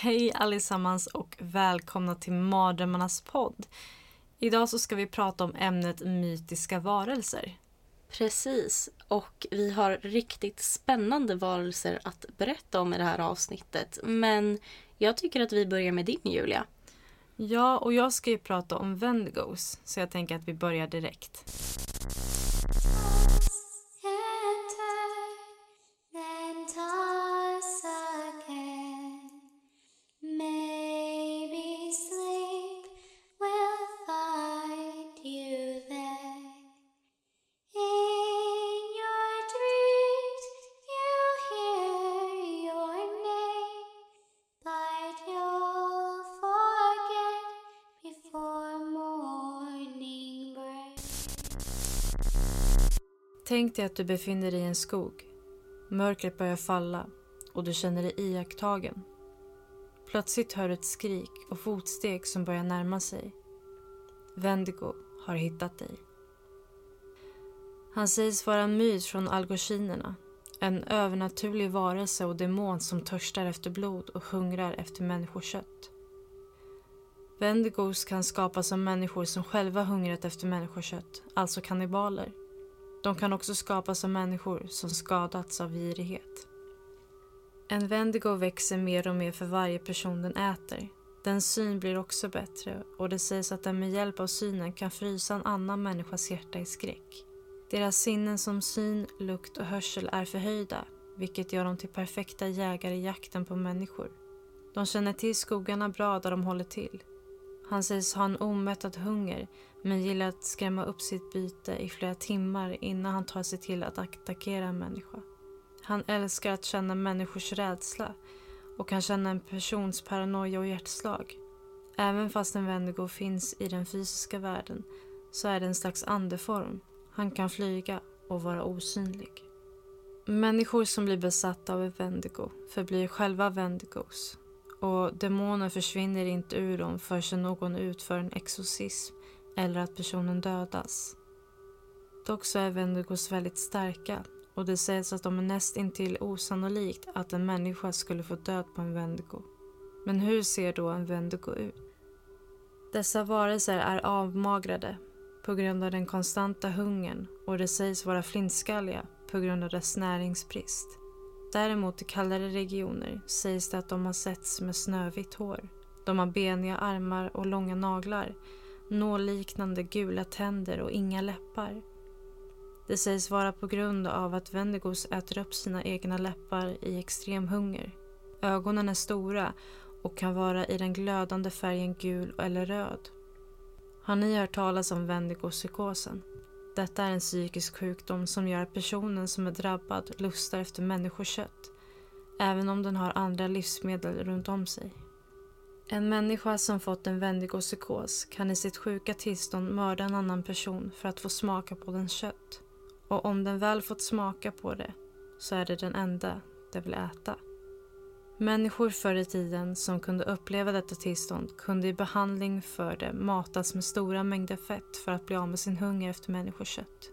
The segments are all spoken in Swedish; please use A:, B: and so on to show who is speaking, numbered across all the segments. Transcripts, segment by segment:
A: Hej allesammans och välkomna till Mardrömmarnas podd. Idag så ska vi prata om ämnet mytiska varelser.
B: Precis, och vi har riktigt spännande varelser att berätta om i det här avsnittet. Men jag tycker att vi börjar med din Julia.
A: Ja, och jag ska ju prata om Wendigos, så jag tänker att vi börjar direkt. Tänk dig att du befinner dig i en skog. Mörkret börjar falla och du känner dig iakttagen. Plötsligt hör du ett skrik och fotsteg som börjar närma sig. Wendigo har hittat dig. Han sägs vara en myt från algokinerna. En övernaturlig varelse och demon som törstar efter blod och hungrar efter människokött. Wendigos kan skapas av människor som själva hungrat efter människokött, alltså kannibaler. De kan också skapas av människor som skadats av girighet. En Wendigo växer mer och mer för varje person den äter. Den syn blir också bättre och det sägs att den med hjälp av synen kan frysa en annan människas hjärta i skräck. Deras sinnen som syn, lukt och hörsel är förhöjda vilket gör dem till perfekta jägare i jakten på människor. De känner till skogarna bra där de håller till. Han sägs ha en omättad hunger men gillar att skrämma upp sitt byte i flera timmar innan han tar sig till att attackera en människa. Han älskar att känna människors rädsla och kan känna en persons paranoia och hjärtslag. Även fast en Wendigo finns i den fysiska världen så är det en slags andeform. Han kan flyga och vara osynlig. Människor som blir besatta av en Wendigo förblir själva Wendigos och demoner försvinner inte ur dem förrän någon utför en exorcism eller att personen dödas. Dock så är Wendigos väldigt starka och det sägs att de är näst intill osannolikt att en människa skulle få död på en Wendigo. Men hur ser då en Wendigo ut? Dessa varelser är avmagrade på grund av den konstanta hungern och det sägs vara flintskalliga på grund av dess näringsbrist. Däremot i kallare regioner sägs det att de har setts med snövitt hår. De har beniga armar och långa naglar, nålliknande gula tänder och inga läppar. Det sägs vara på grund av att Wendigos äter upp sina egna läppar i extrem hunger. Ögonen är stora och kan vara i den glödande färgen gul eller röd. Har ni hört talas om Wendigo-psykosen? Detta är en psykisk sjukdom som gör att personen som är drabbad lustar efter människokött, även om den har andra livsmedel runt om sig. En människa som fått en Wendigo-psykos kan i sitt sjuka tillstånd mörda en annan person för att få smaka på dens kött. Och om den väl fått smaka på det så är det den enda den vill äta. Människor förr i tiden som kunde uppleva detta tillstånd kunde i behandling för det matas med stora mängder fett för att bli av med sin hunger efter människokött.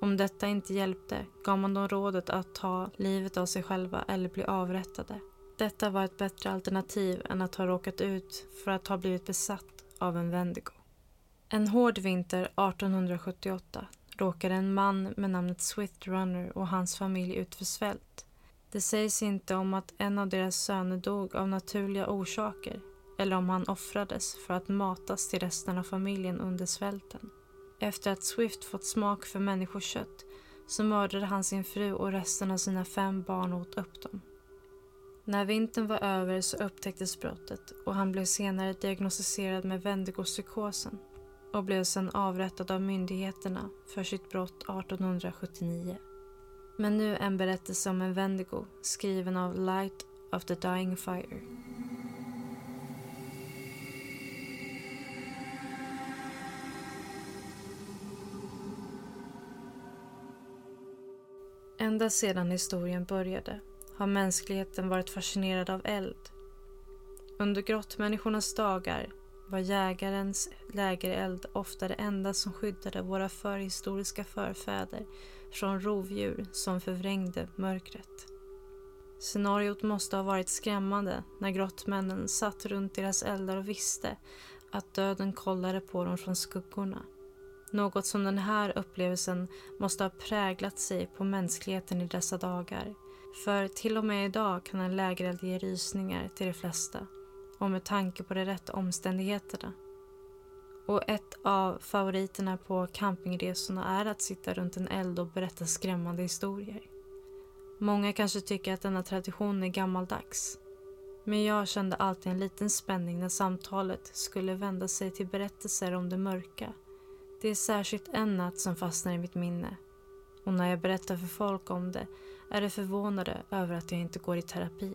A: Om detta inte hjälpte gav man dem rådet att ta livet av sig själva eller bli avrättade. Detta var ett bättre alternativ än att ha råkat ut för att ha blivit besatt av en Wendigo. En hård vinter 1878 råkade en man med namnet Swift Runner och hans familj ut för svält. Det sägs inte om att en av deras söner dog av naturliga orsaker eller om han offrades för att matas till resten av familjen under svälten. Efter att Swift fått smak för människokött så mördade han sin fru och resten av sina fem barn och åt upp dem. När vintern var över så upptäcktes brottet och han blev senare diagnostiserad med Wendigo-psykosen och blev sedan avrättad av myndigheterna för sitt brott 1879. Men nu en berättelse om en Wendigo skriven av Light of the Dying Fire. Ända sedan historien började har mänskligheten varit fascinerad av eld. Under grottmänniskornas dagar var jägarens lägereld ofta det enda som skyddade våra förhistoriska förfäder från rovdjur som förvrängde mörkret. Scenariot måste ha varit skrämmande när grottmännen satt runt deras eldar och visste att döden kollade på dem från skuggorna. Något som den här upplevelsen måste ha präglat sig på mänskligheten i dessa dagar. För till och med idag kan en lägereld ge rysningar till de flesta och med tanke på de rätta omständigheterna. Och ett av favoriterna på campingresorna är att sitta runt en eld och berätta skrämmande historier. Många kanske tycker att denna tradition är gammaldags. Men jag kände alltid en liten spänning när samtalet skulle vända sig till berättelser om det mörka. Det är särskilt en natt som fastnar i mitt minne. Och när jag berättar för folk om det är de förvånade över att jag inte går i terapi.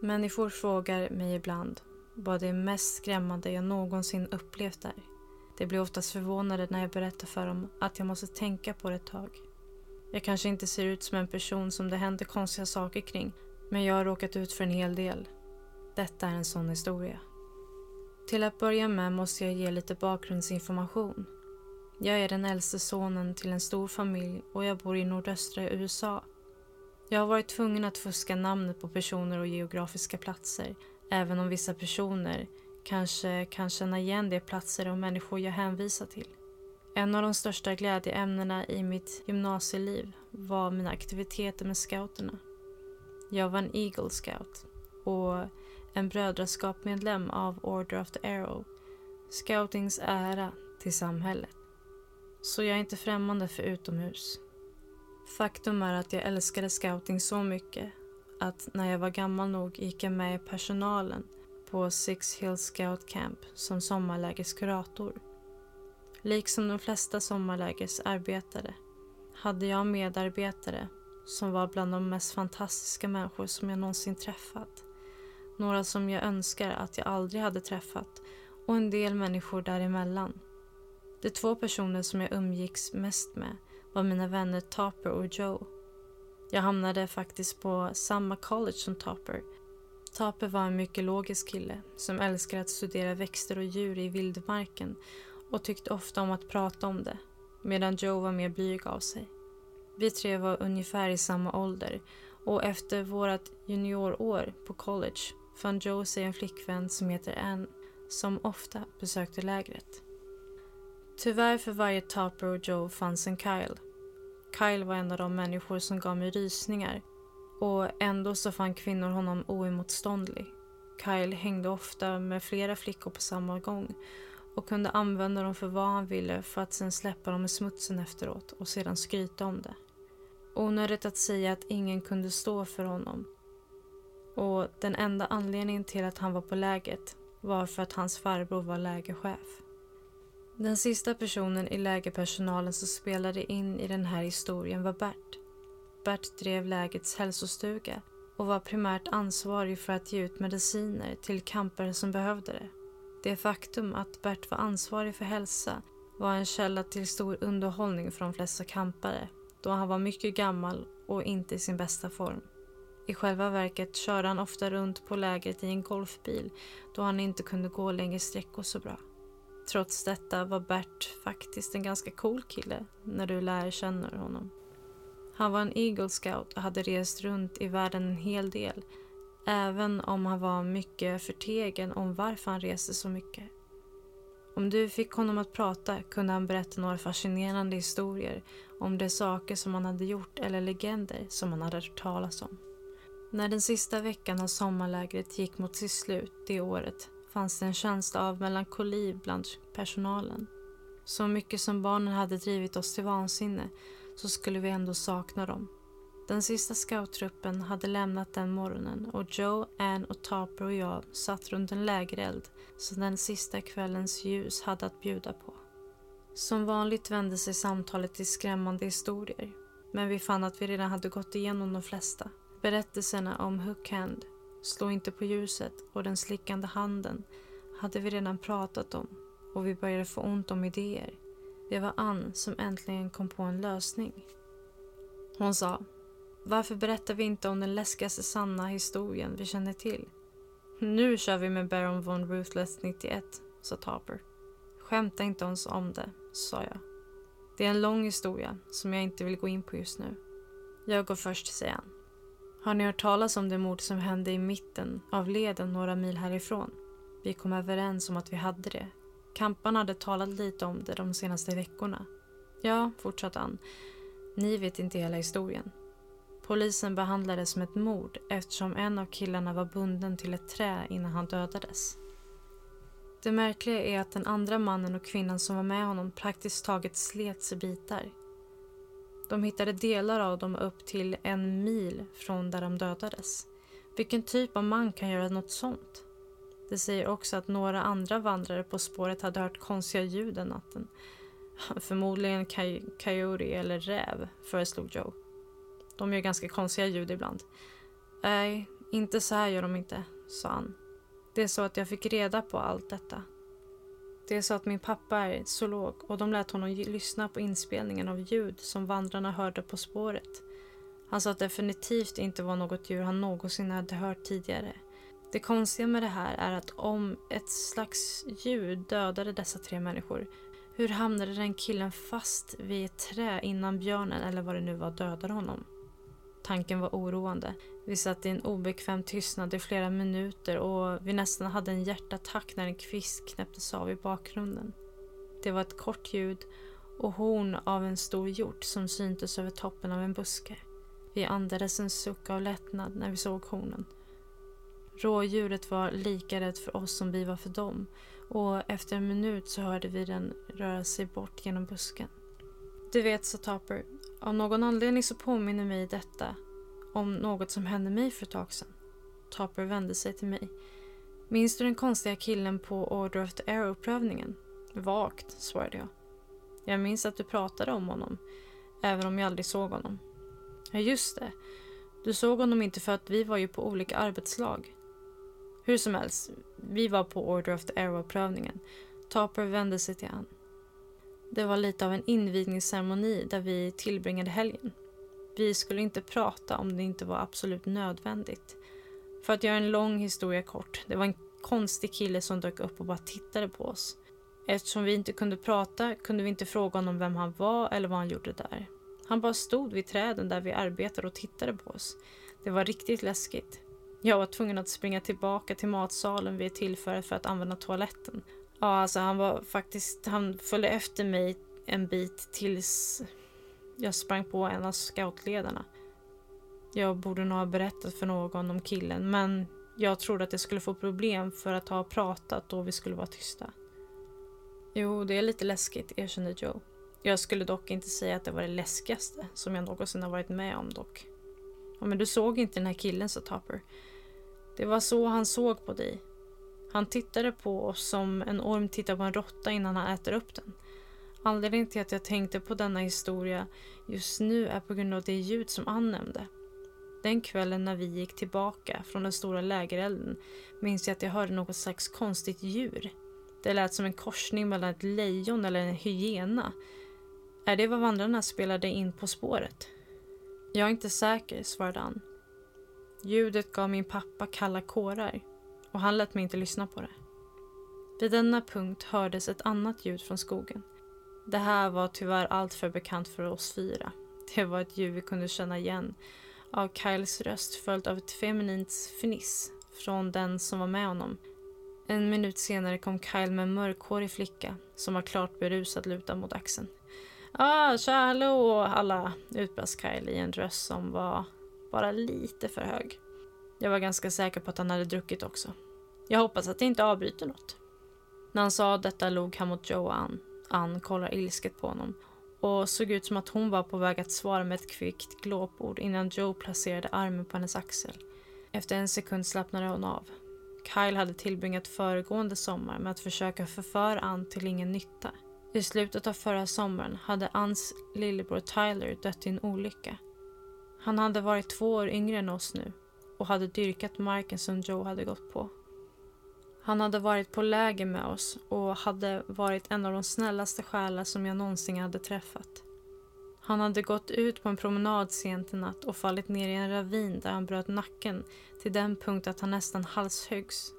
A: Människor frågar mig ibland vad det mest skrämmande jag någonsin upplevt är. De blir oftast förvånade när jag berättar för dem att jag måste tänka på det ett tag. Jag kanske inte ser ut som en person som det händer konstiga saker kring, men jag har råkat ut för en hel del. Detta är en sån historia. Till att börja med måste jag ge lite bakgrundsinformation. Jag är den äldste sonen till en stor familj och jag bor i nordöstra USA. Jag har varit tvungen att fuska namnet på personer och geografiska platser, även om vissa personer kanske kan känna igen de platser och människor jag hänvisar till. En av de största glädjeämnena i mitt gymnasieliv var mina aktiviteter med scouterna. Jag var en Eagle Scout och en brödraskapsmedlem av Order of the Arrow, scoutings ära till samhället. Så jag är inte främmande för utomhus. Faktum är att jag älskade scouting så mycket att när jag var gammal nog gick jag med i personalen på Six Hills Scout Camp som sommarlägerskurator. Liksom de flesta sommarlägersarbetare hade jag medarbetare som var bland de mest fantastiska människor som jag någonsin träffat. Några som jag önskar att jag aldrig hade träffat och en del människor däremellan. De två personer som jag umgicks mest med var mina vänner Topper och Joe. Jag hamnade faktiskt på samma college som Topper. Topper var en mycket logisk kille som älskade att studera växter och djur i vildmarken och tyckte ofta om att prata om det, medan Joe var mer blyg av sig. Vi tre var ungefär i samma ålder och efter vårt juniorår på college fann Joe sig en flickvän som heter Ann som ofta besökte lägret. Tyvärr för varje Topper och Joe fanns en Kyle. Kyle var en av de människor som gav mig rysningar och ändå så fann kvinnor honom oemotståndlig. Kyle hängde ofta med flera flickor på samma gång och kunde använda dem för vad han ville för att sen släppa dem i smutsen efteråt och sedan skryta om det. Onödigt att säga att ingen kunde stå för honom. Och den enda anledningen till att han var på läget var för att hans farbror var lägerchef. Den sista personen i lägerpersonalen som spelade in i den här historien var Bert. Bert drev lägets hälsostuga och var primärt ansvarig för att ge ut mediciner till campare som behövde det. Det faktum att Bert var ansvarig för hälsa var en källa till stor underhållning för de flesta campare då han var mycket gammal och inte i sin bästa form. I själva verket körde han ofta runt på lägret i en golfbil då han inte kunde gå längre sträckor så bra. Trots detta var Bert faktiskt en ganska cool kille när du lär känna honom. Han var en Eagle Scout och hade rest runt i världen en hel del även om han var mycket förtegen om varför han reste så mycket. Om du fick honom att prata kunde han berätta några fascinerande historier om de saker som han hade gjort eller legender som han hade hört talas om. När den sista veckan av sommarlägret gick mot sitt slut det året fanns det en känsla av melankoli bland personalen. Så mycket som barnen hade drivit oss till vansinne så skulle vi ändå sakna dem. Den sista scouttruppen hade lämnat den morgonen och Joe, Ann och Topper och jag satt runt en lägereld som den sista kvällens ljus hade att bjuda på. Som vanligt vände sig samtalet till skrämmande historier. Men vi fann att vi redan hade gått igenom de flesta. Berättelserna om Hookhand, Slå inte på ljuset och den slickande handen hade vi redan pratat om och vi började få ont om idéer. Det var Ann som äntligen kom på en lösning. Hon sa varför berättar vi inte om den läskigaste sanna historien vi känner till? Nu kör vi med Baron von Ruthless 91, sa Topper. Skämta inte ens om det, sa jag. Det är en lång historia som jag inte vill gå in på just nu. Jag går först, säger han. Har ni hört talas om det mord som hände i mitten av leden några mil härifrån? Vi kom överens om att vi hade det. Kamparna hade talat lite om det de senaste veckorna. Ja, fortsatte han. Ni vet inte hela historien. Polisen behandlade det som ett mord eftersom en av killarna var bunden till ett trä innan han dödades. Det märkliga är att den andra mannen och kvinnan som var med honom praktiskt taget slets i bitar. De hittade delar av dem upp till en mil från där de dödades. Vilken typ av man kan göra något sånt? Det säger också att några andra vandrare på spåret hade hört konstiga ljud den natten. Förmodligen coyote eller räv, föreslog Joe. De gör ganska konstiga ljud ibland. Nej, inte så här gör de inte, sa han. Det är så att jag fick reda på allt detta. Det är så att min pappa är zoolog och de lät honom lyssna på inspelningen av ljud som vandrarna hörde på spåret. Han sa att det definitivt inte var något djur han någonsin hade hört tidigare. Det konstiga med det här är att om ett slags ljud dödade dessa tre människor, hur hamnade den killen fast vid ett trä innan björnen eller vad det nu var dödade honom? Tanken var oroande. Vi satt i en obekväm tystnad i flera minuter och vi nästan hade en hjärtattack när en kvist knäpptes av i bakgrunden. Det var ett kort ljud och horn av en stor hjort som syntes över toppen av en buske. Vi andades en suck av lättnad när vi såg hornen. Rådjuret var lika rädd för oss som vi var för dem och efter en minut så hörde vi den röra sig bort genom busken. Du vet, sa Topper, av någon anledning så påminner mig detta om något som hände mig för ett tag sedan. Topper vände sig till mig. Minns du den konstiga killen på Order of the Arrow-prövningen? Vagt, svarade jag. Jag minns att du pratade om honom, även om jag aldrig såg honom. Ja, just det. Du såg honom inte för att vi var ju på olika arbetslag. Hur som helst, vi var på Order of the Arrow-prövningen. Topper vände sig till honom. Det var lite av en invigningsceremoni där vi tillbringade helgen. Vi skulle inte prata om det inte var absolut nödvändigt. För att göra en lång historia kort, det var en konstig kille som dök upp och bara tittade på oss. Eftersom vi inte kunde prata kunde vi inte fråga honom vem han var eller vad han gjorde där. Han bara stod vid träden där vi arbetade och tittade på oss. Det var riktigt läskigt. Jag var tvungen att springa tillbaka till matsalen vid ett tillfälle för att använda toaletten. Ja, alltså han var faktiskt, han följde efter mig en bit tills jag sprang på en av scoutledarna. Jag borde nog ha berättat för någon om killen men jag trodde att jag skulle få problem för att ha pratat och vi skulle vara tysta. Jo, det är lite läskigt, erkände Joe. Jag skulle dock inte säga att det var det läskigaste som jag någonsin har varit med om dock. Ja, men du såg inte den här killen, sa Topper. Det var så han såg på dig. Han tittade på oss som en orm tittar på en råtta innan han äter upp den. Anledningen till att jag tänkte på denna historia just nu är på grund av det ljud som Ann nämnde. Den kvällen när vi gick tillbaka från den stora lägerelden minns jag att jag hörde något slags konstigt djur. Det lät som en korsning mellan ett lejon eller en hyena. Är det vad vandrarna spelade in på spåret? Jag är inte säker, svarade Ann. Ljudet gav min pappa kalla kårar och han lät mig inte lyssna på det. Vid denna punkt hördes ett annat ljud från skogen. Det här var tyvärr allt för bekant för oss fyra. Det var ett ljud vi kunde känna igen av Kyles röst följt av ett feminint fniss från den som var med honom. En minut senare kom Kyle med en mörkhårig flicka som var klart berusad lutad mot axeln. Ah, tja, hallå alla, utbrast Kyle i en röst som var bara lite för hög. Jag var ganska säker på att han hade druckit också. Jag hoppas att det inte avbryter något. När han sa detta log han mot Joe och Ann. Ann kollar ilsket på honom och såg ut som att hon var på väg att svara med ett kvickt glåpord innan Joe placerade armen på hennes axel. Efter en sekund slappnade hon av. Kyle hade tillbringat föregående sommar med att försöka förföra Ann till ingen nytta. I slutet av förra sommaren hade Anns lillebror Tyler dött i en olycka. Han hade varit två år yngre än oss nu och hade dyrkat marken som Joe hade gått på. Han hade varit på läger med oss och hade varit en av de snällaste själar som jag någonsin hade träffat. Han hade gått ut på en promenad sent i natt och fallit ner i en ravin där han bröt nacken till den punkt att han nästan halshöggs.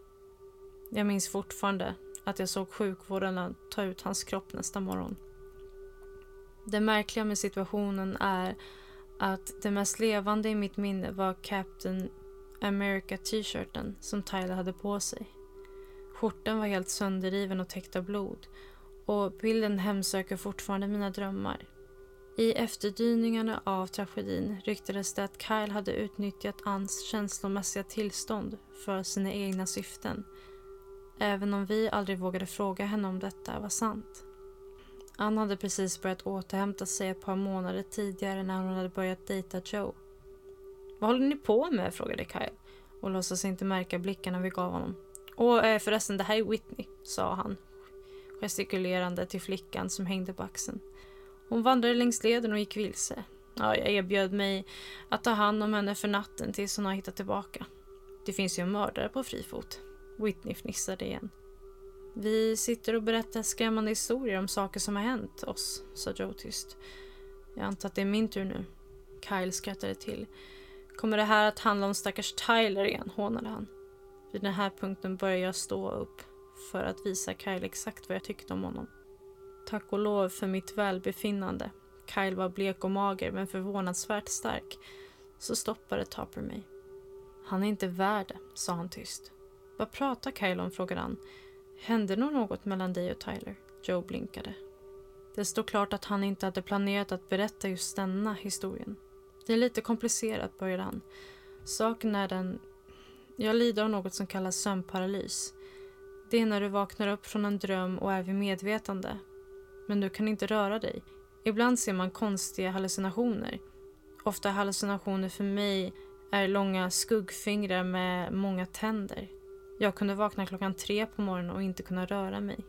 A: Jag minns fortfarande att jag såg sjukvårdarna ta ut hans kropp nästa morgon. Det märkliga med situationen är att det mest levande i mitt minne var Captain America t-shirten som Tyler hade på sig. Skjortan var helt sönderriven och täckt av blod och bilden hemsöker fortfarande mina drömmar. I efterdyningarna av tragedin ryktades det att Kyle hade utnyttjat Anns känslomässiga tillstånd för sina egna syften. Även om vi aldrig vågade fråga henne om detta var sant. Ann hade precis börjat återhämta sig ett par månader tidigare när hon hade börjat dejta Joe. Vad håller ni på med? frågade Kyle och låtsas inte märka blickarna vi gav honom. Och eh, förresten, det här är Whitney, sa han gestikulerande till flickan som hängde på axeln. Hon vandrade längs leden och gick vilse. Ja, jag erbjöd mig att ta hand om henne för natten tills hon har hittat tillbaka. Det finns ju en mördare på fri fot. Whitney fnissade igen. Vi sitter och berättar skrämmande historier om saker som har hänt oss, sa Joe tyst. Jag antar att det är min tur nu. Kyle skrattade till. Kommer det här att handla om stackars Tyler igen, hånade han. Vid den här punkten började jag stå upp för att visa Kyle exakt vad jag tyckte om honom. Tack och lov för mitt välbefinnande. Kyle var blek och mager men förvånansvärt stark. Så stoppade Topper mig. Han är inte värd det, sa han tyst. Vad pratar Kyle om, frågade han. Hände nog något mellan dig och Tyler? Joe blinkade. Det stod klart att han inte hade planerat att berätta just denna historien. Det är lite komplicerat, började han. Saken är den... Jag lider av något som kallas sömnparalys. Det är när du vaknar upp från en dröm och är vid medvetande. Men du kan inte röra dig. Ibland ser man konstiga hallucinationer. Ofta hallucinationer för mig är långa skuggfingrar med många tänder. Jag kunde vakna klockan tre på morgonen och inte kunna röra mig.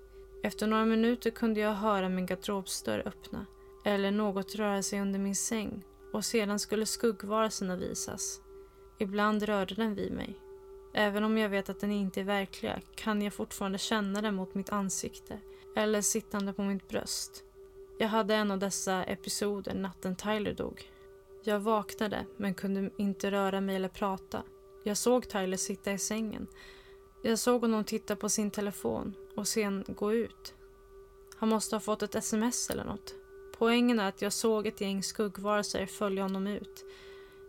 A: Efter några minuter kunde jag höra min garderobsdörr öppna eller något röra sig under min säng och sedan skulle skuggvarelserna visas. Ibland rörde den vid mig. Även om jag vet att den inte är verkliga kan jag fortfarande känna den mot mitt ansikte eller sittande på mitt bröst. Jag hade en av dessa episoder natten Tyler dog. Jag vaknade men kunde inte röra mig eller prata. Jag såg Tyler sitta i sängen. Jag såg honom titta på sin telefon och sen gå ut. Han måste ha fått ett sms eller något. Poängen är att jag såg ett gäng skuggvarelser följa honom ut.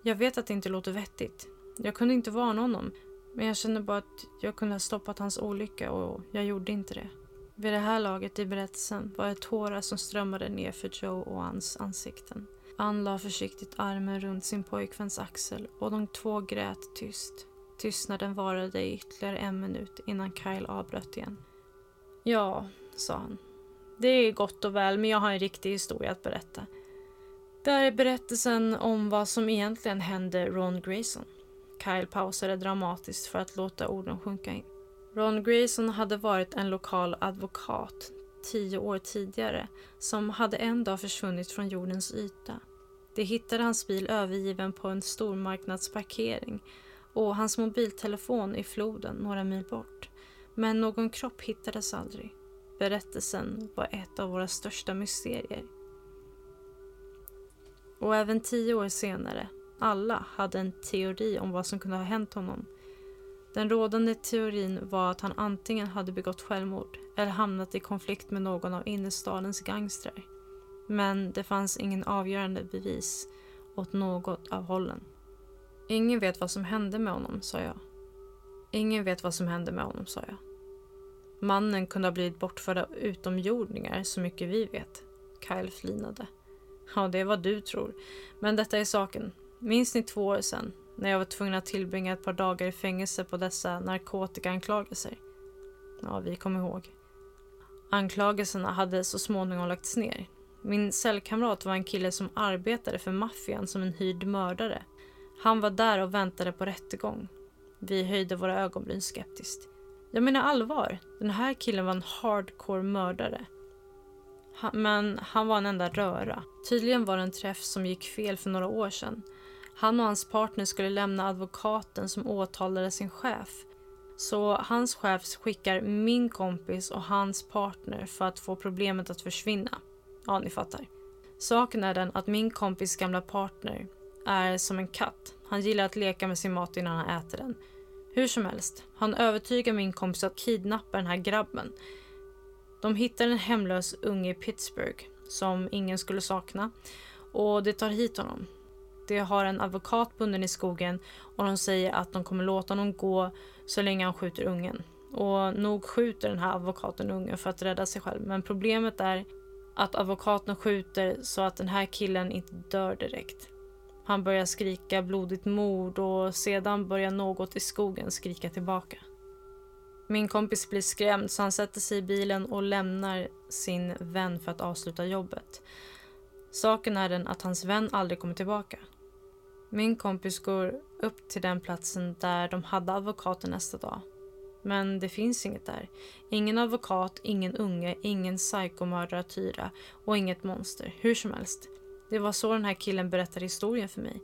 A: Jag vet att det inte låter vettigt. Jag kunde inte varna honom men jag kände bara att jag kunde ha stoppat hans olycka och jag gjorde inte det. Vid det här laget i berättelsen var det tårar som strömmade ner för Joe och hans ansikten. Ann la försiktigt armen runt sin pojkväns axel och de två grät tyst. Tystnaden varade i ytterligare en minut innan Kyle avbröt igen. Ja, sa han. Det är gott och väl, men jag har en riktig historia att berätta. Det här är berättelsen om vad som egentligen hände Ron Grayson. Kyle pausade dramatiskt för att låta orden sjunka in. Ron Grayson hade varit en lokal advokat tio år tidigare som hade en dag försvunnit från jordens yta. De hittade hans bil övergiven på en stormarknadsparkering och hans mobiltelefon i floden några mil bort. Men någon kropp hittades aldrig. Berättelsen var ett av våra största mysterier. Och även tio år senare, alla hade en teori om vad som kunde ha hänt honom. Den rådande teorin var att han antingen hade begått självmord eller hamnat i konflikt med någon av innerstadens gangstrar. Men det fanns ingen avgörande bevis åt något av hållen. Ingen vet vad som hände med honom, sa jag. Ingen vet vad som hände med honom, sa jag. Mannen kunde ha blivit bortförd av utomjordingar, så mycket vi vet. Kyle flinade. Ja, det är vad du tror. Men detta är saken. Minns ni två år sedan, när jag var tvungen att tillbringa ett par dagar i fängelse på dessa narkotikaanklagelser? Ja, vi kommer ihåg. Anklagelserna hade så småningom lagts ner. Min cellkamrat var en kille som arbetade för maffian som en hyrd mördare. Han var där och väntade på rättegång. Vi höjde våra ögonbryn skeptiskt. Jag menar allvar, den här killen var en hardcore mördare. Han, Men han var en enda röra. Tydligen var det en träff som gick fel för några år sedan. Han och hans partner skulle lämna advokaten som åtalade sin chef. Så hans chef skickar min kompis och hans partner för att få problemet att försvinna. Ja, ni fattar. Saken är den att min kompis gamla partner är som en katt. Han gillar att leka med sin mat innan han äter den. Hur som helst, han övertygar min kompis att kidnappa den här grabben. De hittar en hemlös unge i Pittsburgh som ingen skulle sakna och de tar hit honom. De har en advokat bunden i skogen och de säger att de kommer låta honom gå så länge han skjuter ungen. Och nog skjuter den här advokaten ungen för att rädda sig själv men problemet är att advokaten skjuter så att den här killen inte dör direkt. Han börjar skrika blodigt mord och sedan börjar något i skogen skrika tillbaka. Min kompis blir skrämd så han sätter sig i bilen och lämnar sin vän för att avsluta jobbet. Saken är den att hans vän aldrig kommer tillbaka. Min kompis går upp till den platsen där de hade advokaten nästa dag. Men det finns inget där. Ingen advokat, ingen unge, ingen psykomördare Tyra och inget monster. Hur som helst. Det var så den här killen berättade historien för mig.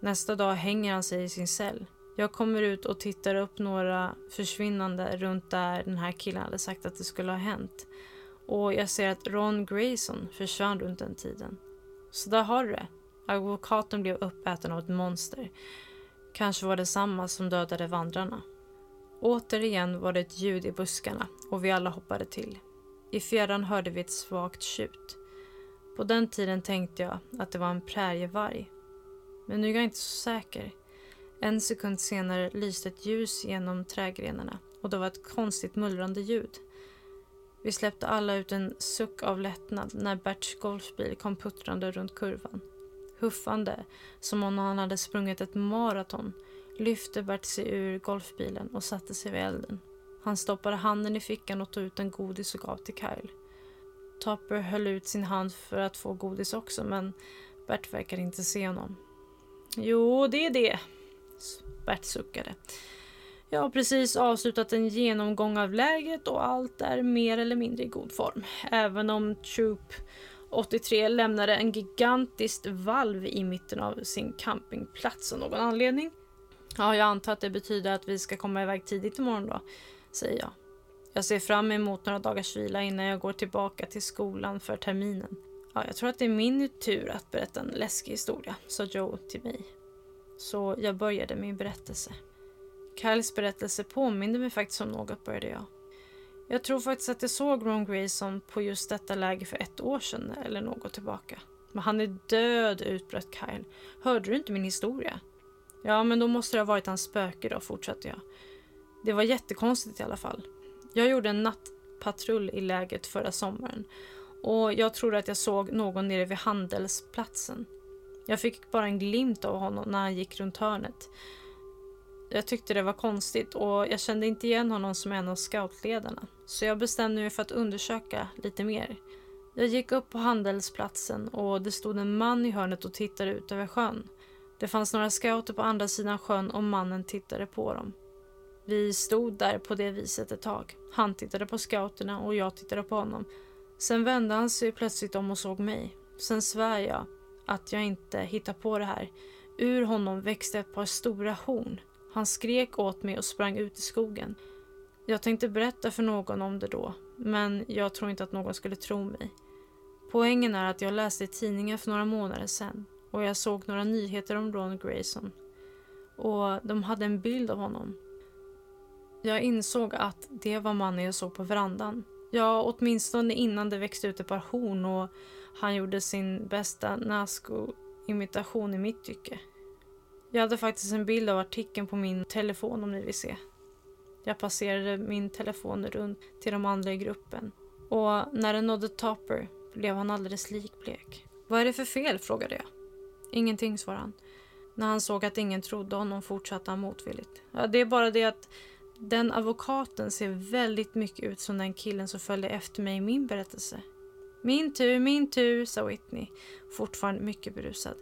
A: Nästa dag hänger han sig i sin cell. Jag kommer ut och tittar upp några försvinnande runt där den här killen hade sagt att det skulle ha hänt. Och jag ser att Ron Grayson försvann runt den tiden. Så där har du det. Advokaten blev uppäten av ett monster. Kanske var det samma som dödade vandrarna. Återigen var det ett ljud i buskarna och vi alla hoppade till. I fjärran hörde vi ett svagt tjut. På den tiden tänkte jag att det var en prärievarg. Men nu är jag inte så säker. En sekund senare lyste ett ljus genom trädgrenarna och det var ett konstigt mullrande ljud. Vi släppte alla ut en suck av lättnad när Berts golfbil kom puttrande runt kurvan. Huffande, som om han hade sprungit ett maraton, lyfte Bert sig ur golfbilen och satte sig vid elden. Han stoppade handen i fickan och tog ut en godis och gav till Kyle. Topper höll ut sin hand för att få godis också men Bert verkade inte se honom. Jo, det är det. Bert suckade. Jag har precis avslutat en genomgång av läget och allt är mer eller mindre i god form. Även om Troop 83 lämnade en gigantiskt valv i mitten av sin campingplats av någon anledning. Ja, jag antar att det betyder att vi ska komma iväg tidigt imorgon då, säger jag. Jag ser fram emot några dagars vila innan jag går tillbaka till skolan för terminen. Ja, jag tror att det är min tur att berätta en läskig historia, sa Joe till mig. Så jag började min berättelse. Kyles berättelse påminde mig faktiskt om något, började jag. Jag tror faktiskt att jag såg Ron Grayson på just detta läge för ett år sedan eller något tillbaka. Men han är död, utbröt Kyle. Hörde du inte min historia? Ja, men då måste det ha varit hans spöke då, fortsatte jag. Det var jättekonstigt i alla fall. Jag gjorde en nattpatrull i läget förra sommaren och jag tror att jag såg någon nere vid handelsplatsen. Jag fick bara en glimt av honom när han gick runt hörnet. Jag tyckte det var konstigt och jag kände inte igen honom som en av scoutledarna. Så jag bestämde mig för att undersöka lite mer. Jag gick upp på handelsplatsen och det stod en man i hörnet och tittade ut över sjön. Det fanns några scouter på andra sidan sjön och mannen tittade på dem. Vi stod där på det viset ett tag. Han tittade på scouterna och jag tittade på honom. Sen vände han sig plötsligt om och såg mig. Sen svär jag att jag inte hittar på det här. Ur honom växte ett par stora horn. Han skrek åt mig och sprang ut i skogen. Jag tänkte berätta för någon om det då, men jag tror inte att någon skulle tro mig. Poängen är att jag läste i tidningen för några månader sedan och jag såg några nyheter om Ron Grayson. Och de hade en bild av honom. Jag insåg att det var mannen jag såg på verandan. Ja, åtminstone innan det växte ut ett par horn och han gjorde sin bästa Nasco-imitation i mitt tycke. Jag hade faktiskt en bild av artikeln på min telefon om ni vill se. Jag passerade min telefon runt till de andra i gruppen och när den nådde Topper blev han alldeles likblek. Vad är det för fel? frågade jag. Ingenting, svarade han. När han såg att ingen trodde honom fortsatte han motvilligt. Ja, det är bara det att den advokaten ser väldigt mycket ut som den killen som följde efter mig i min berättelse. Min tur, min tur, sa Whitney, fortfarande mycket berusad.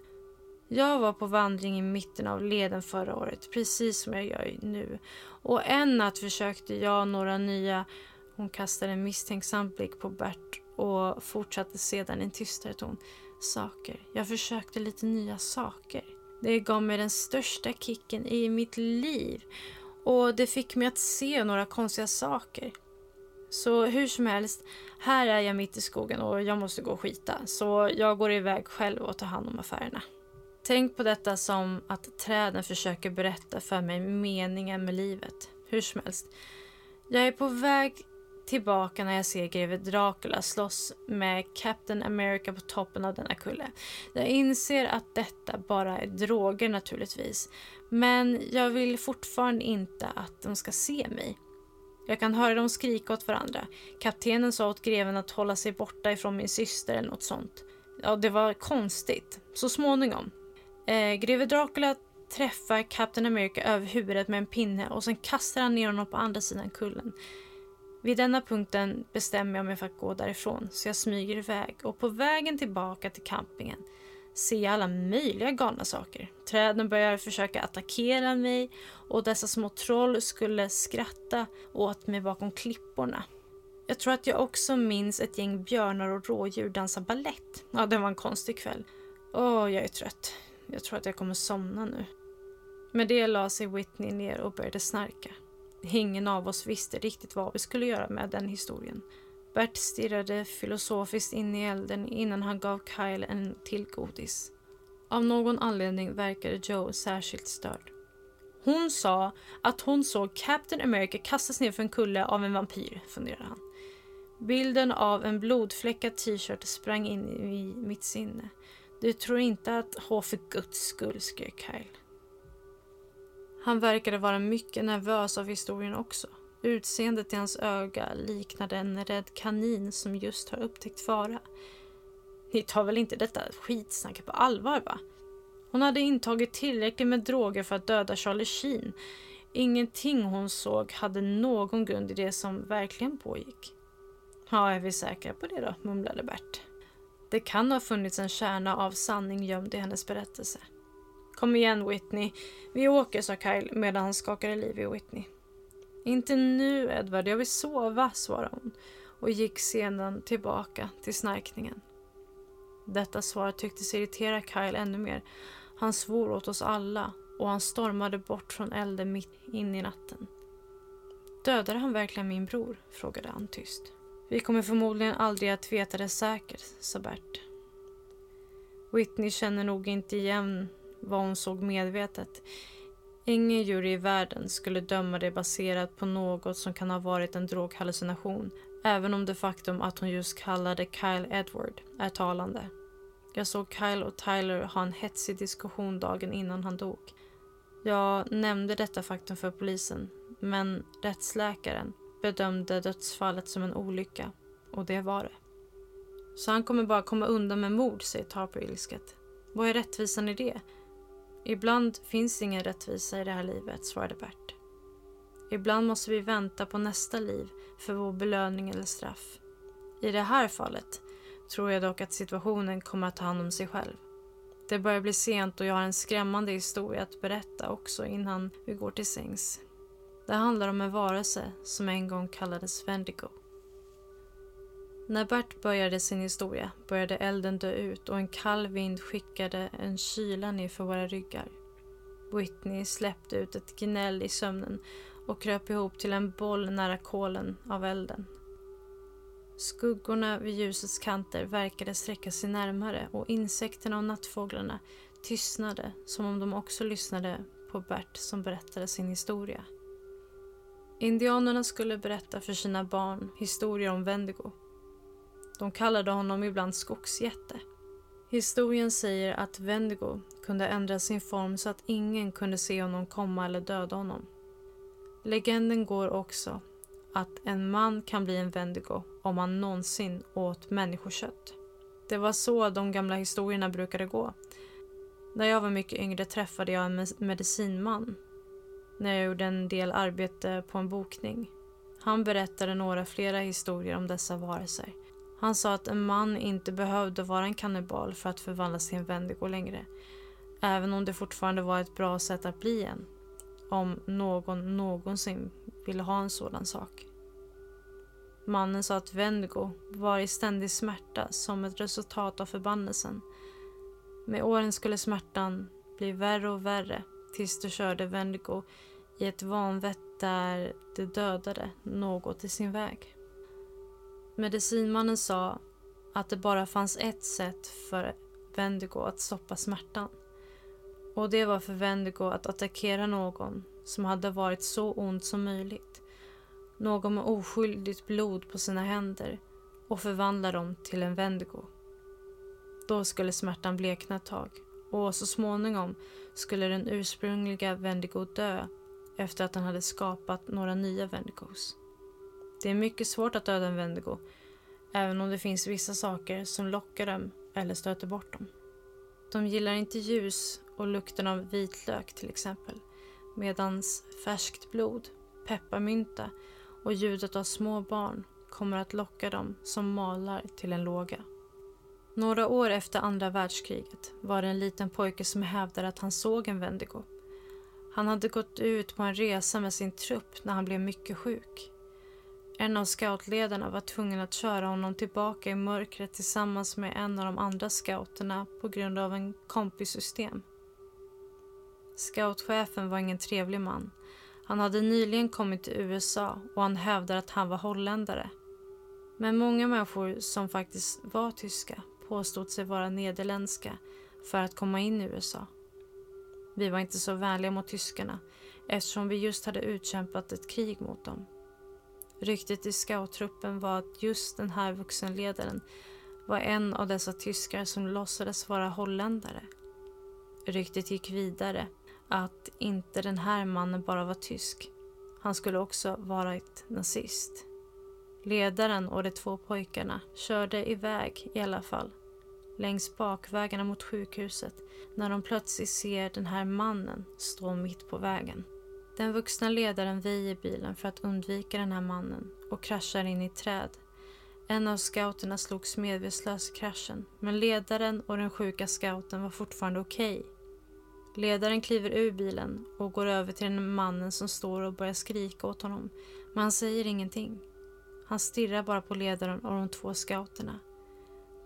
A: Jag var på vandring i mitten av leden förra året, precis som jag gör nu. Och en natt försökte jag några nya... Hon kastade en misstänksam blick på Bert och fortsatte sedan i en tystare ton. Saker. Jag försökte lite nya saker. Det gav mig den största kicken i mitt liv och det fick mig att se några konstiga saker. Så hur som helst, här är jag mitt i skogen och jag måste gå och skita. Så jag går iväg själv och tar hand om affärerna. Tänk på detta som att träden försöker berätta för mig meningen med livet. Hur som helst. Jag är på väg tillbaka när jag ser greve Dracula slåss med Captain America på toppen av denna kulle. Jag inser att detta bara är droger naturligtvis. Men jag vill fortfarande inte att de ska se mig. Jag kan höra dem skrika åt varandra. Kaptenen sa åt greven att hålla sig borta ifrån min syster eller något sånt. Ja, det var konstigt. Så småningom. Eh, greve Dracula träffar Captain America över huvudet med en pinne och sen kastar han ner honom på andra sidan kullen. Vid denna punkten bestämmer jag mig för att gå därifrån så jag smyger iväg och på vägen tillbaka till campingen ser jag alla möjliga galna saker. Träden börjar försöka attackera mig och dessa små troll skulle skratta åt mig bakom klipporna. Jag tror att jag också minns ett gäng björnar och rådjur dansa ballett. Ja, det var en konstig kväll. Åh, jag är trött. Jag tror att jag kommer somna nu. Med det la sig Whitney ner och började snarka. Ingen av oss visste riktigt vad vi skulle göra med den historien. Bert stirrade filosofiskt in i elden innan han gav Kyle en till godis. Av någon anledning verkade Joe särskilt störd. Hon sa att hon såg Captain America kastas ner för en kulle av en vampyr, funderade han. Bilden av en blodfläckad t-shirt sprang in i mitt sinne. Du tror inte att H för guds skull, skrek Kyle. Han verkade vara mycket nervös av historien också. Utseendet i hans öga liknade en rädd kanin som just har upptäckt fara. Ni tar väl inte detta skitsnacket på allvar va? Hon hade intagit tillräckligt med droger för att döda Charlie Sheen. Ingenting hon såg hade någon grund i det som verkligen pågick. Ja, är vi säkra på det då? mumlade Bert. Det kan ha funnits en kärna av sanning gömd i hennes berättelse. Kom igen Whitney, vi åker, sa Kyle medan han skakade liv i Whitney. Inte nu Edward, jag vill sova, svarade hon och gick sedan tillbaka till snarkningen. Detta svar tycktes irritera Kyle ännu mer. Han svor åt oss alla och han stormade bort från elden mitt in i natten. Dödade han verkligen min bror? frågade han tyst. Vi kommer förmodligen aldrig att veta det säkert, sa Bert. Whitney känner nog inte igen vad hon såg medvetet. Ingen jury i världen skulle döma det baserat på något som kan ha varit en droghallucination, även om det faktum att hon just kallade Kyle Edward är talande. Jag såg Kyle och Tyler ha en hetsig diskussion dagen innan han dog. Jag nämnde detta faktum för polisen, men rättsläkaren bedömde dödsfallet som en olycka, och det var det. Så han kommer bara komma undan med mord, säger Tarper ilsket. Vad är rättvisan i det? Ibland finns ingen rättvisa i det här livet, svarade Bert. Ibland måste vi vänta på nästa liv för vår belöning eller straff. I det här fallet tror jag dock att situationen kommer att ta hand om sig själv. Det börjar bli sent och jag har en skrämmande historia att berätta också innan vi går till sängs. Det handlar om en varelse som en gång kallades Vendigo. När Bert började sin historia började elden dö ut och en kall vind skickade en kyla ner för våra ryggar. Whitney släppte ut ett gnäll i sömnen och kröp ihop till en boll nära kolen av elden. Skuggorna vid ljusets kanter verkade sträcka sig närmare och insekterna och nattfåglarna tystnade som om de också lyssnade på Bert som berättade sin historia. Indianerna skulle berätta för sina barn historier om Wendigo de kallade honom ibland skogsjätte. Historien säger att Wendigo kunde ändra sin form så att ingen kunde se honom komma eller döda honom. Legenden går också att en man kan bli en Wendigo om han någonsin åt människokött. Det var så de gamla historierna brukade gå. När jag var mycket yngre träffade jag en medicinman när jag gjorde en del arbete på en bokning. Han berättade några flera historier om dessa varelser han sa att en man inte behövde vara en kannibal för att förvandlas till en Wendigo längre. Även om det fortfarande var ett bra sätt att bli en. Om någon någonsin ville ha en sådan sak. Mannen sa att Vendigo var i ständig smärta som ett resultat av förbannelsen. Med åren skulle smärtan bli värre och värre tills du körde Vendigo i ett vanvett där det dödade något i sin väg. Medicinmannen sa att det bara fanns ett sätt för Vendigo att stoppa smärtan. Och det var för Vendigo att attackera någon som hade varit så ond som möjligt. Någon med oskyldigt blod på sina händer och förvandla dem till en Vendigo. Då skulle smärtan blekna ett tag och så småningom skulle den ursprungliga Vendigo dö efter att han hade skapat några nya Vendigos. Det är mycket svårt att döda en Vendigo även om det finns vissa saker som lockar dem eller stöter bort dem. De gillar inte ljus och lukten av vitlök till exempel medans färskt blod, pepparmynta och ljudet av små barn kommer att locka dem som malar till en låga. Några år efter andra världskriget var det en liten pojke som hävdade att han såg en Vendigo. Han hade gått ut på en resa med sin trupp när han blev mycket sjuk. En av scoutledarna var tvungen att köra honom tillbaka i mörkret tillsammans med en av de andra scouterna på grund av en kompissystem. Scoutchefen var ingen trevlig man. Han hade nyligen kommit till USA och han hävdade att han var holländare. Men många människor som faktiskt var tyska påstod sig vara nederländska för att komma in i USA. Vi var inte så vänliga mot tyskarna eftersom vi just hade utkämpat ett krig mot dem. Ryktet i scouttruppen var att just den här vuxenledaren var en av dessa tyskar som låtsades vara holländare. Ryktet gick vidare att inte den här mannen bara var tysk. Han skulle också varit nazist. Ledaren och de två pojkarna körde iväg i alla fall längs bakvägarna mot sjukhuset när de plötsligt ser den här mannen stå mitt på vägen. Den vuxna ledaren väjer bilen för att undvika den här mannen och kraschar in i ett träd. En av scouterna slogs medvetslös i kraschen men ledaren och den sjuka scouten var fortfarande okej. Okay. Ledaren kliver ur bilen och går över till den mannen som står och börjar skrika åt honom men han säger ingenting. Han stirrar bara på ledaren och de två scouterna.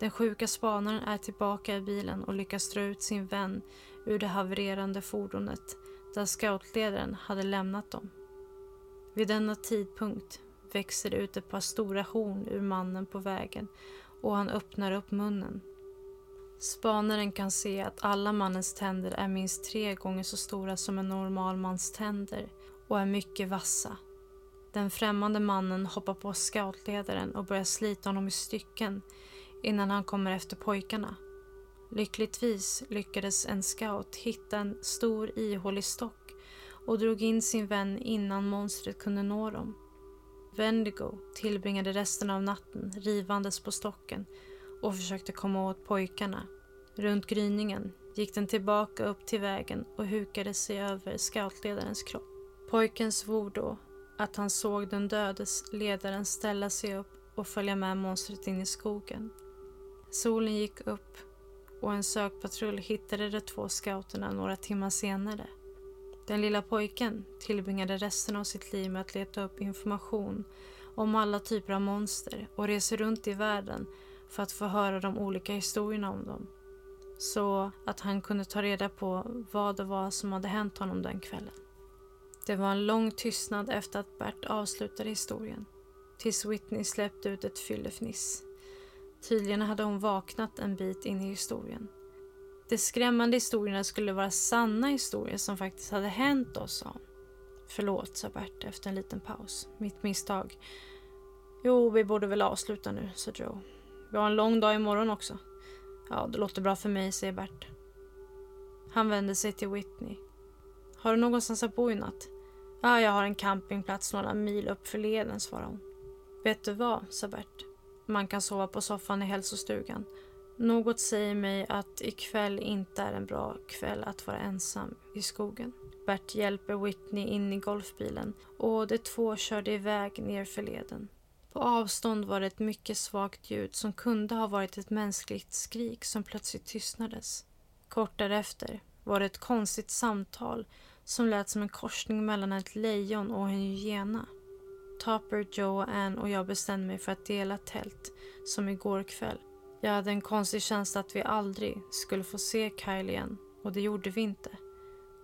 A: Den sjuka spanaren är tillbaka i bilen och lyckas dra ut sin vän ur det havererande fordonet där scoutledaren hade lämnat dem. Vid denna tidpunkt växer det ut ett par stora horn ur mannen på vägen och han öppnar upp munnen. Spanaren kan se att alla mannens tänder är minst tre gånger så stora som en normal mans tänder och är mycket vassa. Den främmande mannen hoppar på scoutledaren och börjar slita honom i stycken innan han kommer efter pojkarna. Lyckligtvis lyckades en scout hitta en stor ihålig stock och drog in sin vän innan monstret kunde nå dem. Vendigo tillbringade resten av natten rivandes på stocken och försökte komma åt pojkarna. Runt gryningen gick den tillbaka upp till vägen och hukade sig över scoutledarens kropp. Pojken svor då att han såg den dödes ledaren ställa sig upp och följa med monstret in i skogen. Solen gick upp och en sökpatrull hittade de två scouterna några timmar senare. Den lilla pojken tillbringade resten av sitt liv med att leta upp information om alla typer av monster och reser runt i världen för att få höra de olika historierna om dem. Så att han kunde ta reda på vad det var som hade hänt honom den kvällen. Det var en lång tystnad efter att Bert avslutade historien. Tills Whitney släppte ut ett fyllefniss. Tydligen hade hon vaknat en bit in i historien. De skrämmande historierna skulle vara sanna historier som faktiskt hade hänt oss, sa hon. Förlåt, sa Bert efter en liten paus. Mitt misstag. Jo, vi borde väl avsluta nu, sa Joe. Vi har en lång dag imorgon också. Ja, det låter bra för mig, säger Bert. Han vände sig till Whitney. Har du någonstans att bo i natt? Ja, jag har en campingplats några mil upp för leden, svarade hon. Vet du vad, sa Bert. Man kan sova på soffan i hälsostugan. Något säger mig att ikväll inte är en bra kväll att vara ensam i skogen. Bert hjälper Whitney in i golfbilen och de två körde iväg nerför leden. På avstånd var det ett mycket svagt ljud som kunde ha varit ett mänskligt skrik som plötsligt tystnades. Kort därefter var det ett konstigt samtal som lät som en korsning mellan ett lejon och en hyena. Topper, Joe och Ann och jag bestämde mig för att dela tält, som igår kväll. Jag hade en konstig känsla att vi aldrig skulle få se Kyle igen och det gjorde vi inte.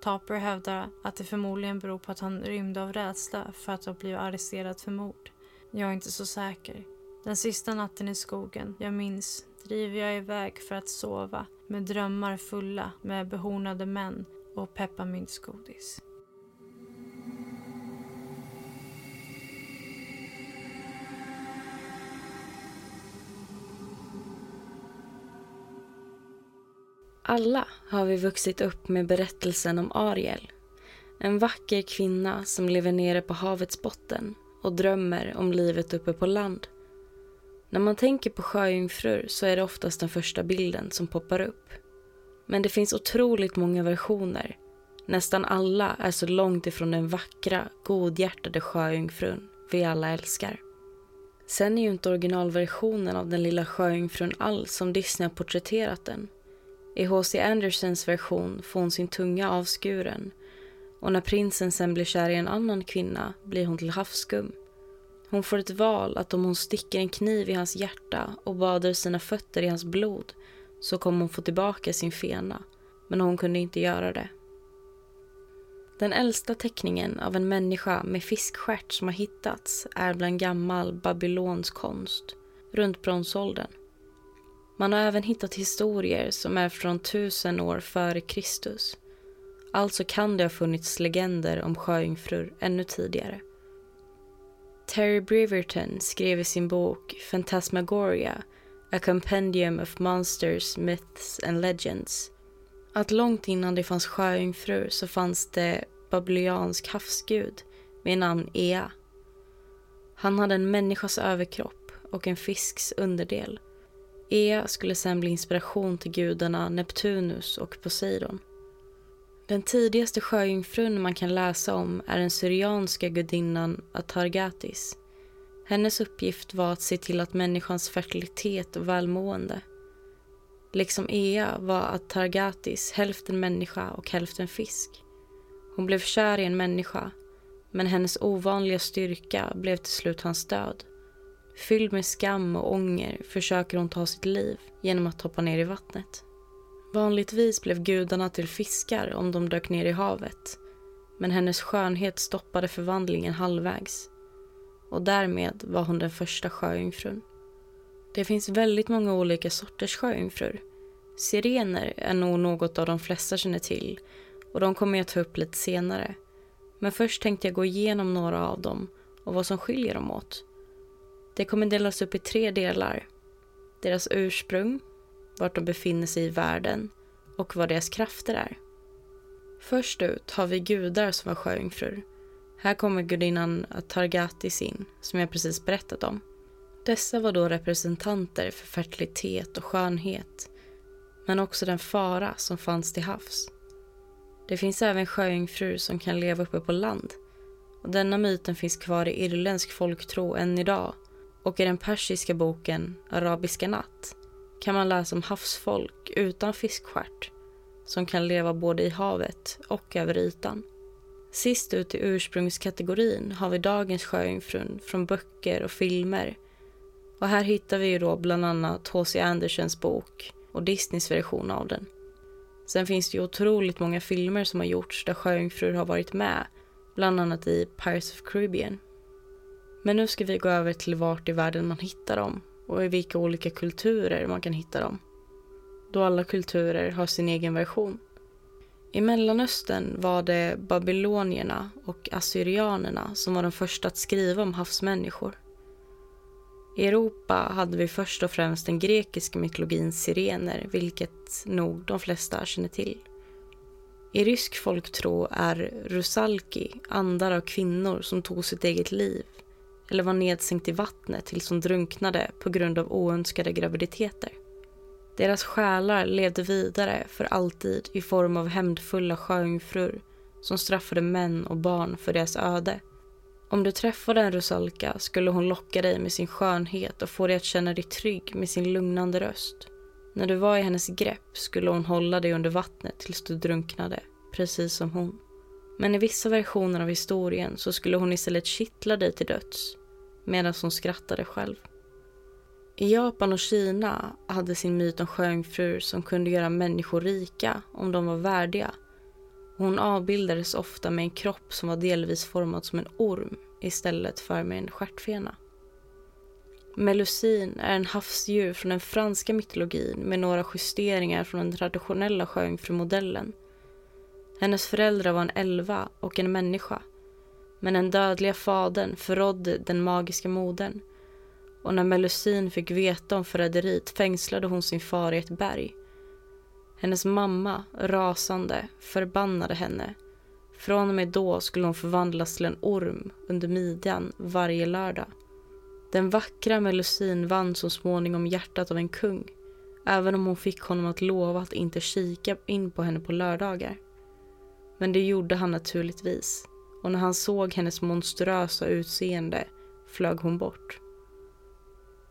A: Topper hävdar att det förmodligen beror på att han rymde av rädsla för att ha blivit arresterad för mord. Jag är inte så säker. Den sista natten i skogen jag minns driver jag iväg för att sova med drömmar fulla med behornade män och pepparmyntsgodis.
B: Alla har vi vuxit upp med berättelsen om Ariel. En vacker kvinna som lever nere på havets botten och drömmer om livet uppe på land. När man tänker på sjöjungfrur så är det oftast den första bilden som poppar upp. Men det finns otroligt många versioner. Nästan alla är så långt ifrån den vackra, godhjärtade sjöjungfrun vi alla älskar. Sen är ju inte originalversionen av den lilla sjöjungfrun alls som Disney har porträtterat den. I H.C. Andersens version får hon sin tunga avskuren och när prinsen sen blir kär i en annan kvinna blir hon till havsskum. Hon får ett val att om hon sticker en kniv i hans hjärta och badar sina fötter i hans blod så kommer hon få tillbaka sin fena, men hon kunde inte göra det. Den äldsta teckningen av en människa med fiskstjärt som har hittats är bland gammal babylonsk konst, runt bronsåldern. Man har även hittat historier som är från tusen år före Kristus. Alltså kan det ha funnits legender om sjöjungfrur ännu tidigare. Terry Breverton skrev i sin bok Phantasmagoria, A Compendium of Monsters, Myths and Legends att långt innan det fanns sjöjungfrur så fanns det babylonisk havsgud med namn Ea. Han hade en människas överkropp och en fisks underdel. Ea skulle sen bli inspiration till gudarna Neptunus och Poseidon. Den tidigaste sjöjungfrun man kan läsa om är den syrianska gudinnan Atargatis. Hennes uppgift var att se till att människans fertilitet och välmående. Liksom Ea var Atargatis hälften människa och hälften fisk. Hon blev kär i en människa, men hennes ovanliga styrka blev till slut hans död. Fylld med skam och ånger försöker hon ta sitt liv genom att hoppa ner i vattnet. Vanligtvis blev gudarna till fiskar om de dök ner i havet. Men hennes skönhet stoppade förvandlingen halvvägs. Och därmed var hon den första sjöjungfrun. Det finns väldigt många olika sorters sjöjungfrur. Sirener är nog något av de flesta känner till och de kommer jag ta upp lite senare. Men först tänkte jag gå igenom några av dem och vad som skiljer dem åt. Det kommer delas upp i tre delar. Deras ursprung, vart de befinner sig i världen och vad deras krafter är. Först ut har vi gudar som var sjöjungfrur. Här kommer gudinnan Targatis in, som jag precis berättat om. Dessa var då representanter för fertilitet och skönhet, men också den fara som fanns till havs. Det finns även sjöjungfrur som kan leva uppe på land. Och denna myten finns kvar i irländsk folktro än idag och i den persiska boken Arabiska natt kan man läsa om havsfolk utan fiskstjärt som kan leva både i havet och över ytan. Sist ut i ursprungskategorin har vi dagens sjöjungfrun från böcker och filmer. Och här hittar vi ju då bland annat H.C. Andersens bok och Disneys version av den. Sen finns det ju otroligt många filmer som har gjorts där sjöjungfrur har varit med, bland annat i Pirates of Caribbean. Men nu ska vi gå över till vart i världen man hittar dem och i vilka olika kulturer man kan hitta dem. Då alla kulturer har sin egen version. I Mellanöstern var det babylonierna och assyrianerna som var de första att skriva om havsmänniskor. I Europa hade vi först och främst den grekiska mytologins sirener, vilket nog de flesta känner till. I rysk folktro är rusalki andar av kvinnor som tog sitt eget liv eller var nedsänkt i vattnet tills hon drunknade på grund av oönskade graviditeter. Deras själar levde vidare för alltid i form av hämndfulla sjöjungfrur som straffade män och barn för deras öde. Om du träffade en rusalka skulle hon locka dig med sin skönhet och få dig att känna dig trygg med sin lugnande röst. När du var i hennes grepp skulle hon hålla dig under vattnet tills du drunknade, precis som hon. Men i vissa versioner av historien så skulle hon istället kittla dig till döds medan hon skrattade själv. I Japan och Kina hade sin myt om sjöjungfrur som kunde göra människor rika om de var värdiga. Hon avbildades ofta med en kropp som var delvis formad som en orm istället för med en stjärtfena. Melusin är en havsdjur från den franska mytologin med några justeringar från den traditionella sjöjungfrumodellen. Hennes föräldrar var en elva och en människa. Men den dödliga fadern förrådde den magiska modern. Och när Melusin fick veta om förräderiet fängslade hon sin far i ett berg. Hennes mamma, rasande, förbannade henne. Från och med då skulle hon förvandlas till en orm under midjan varje lördag. Den vackra Melusin vann så småningom hjärtat av en kung även om hon fick honom att lova att inte kika in på henne på lördagar. Men det gjorde han naturligtvis och när han såg hennes monstruösa utseende flög hon bort.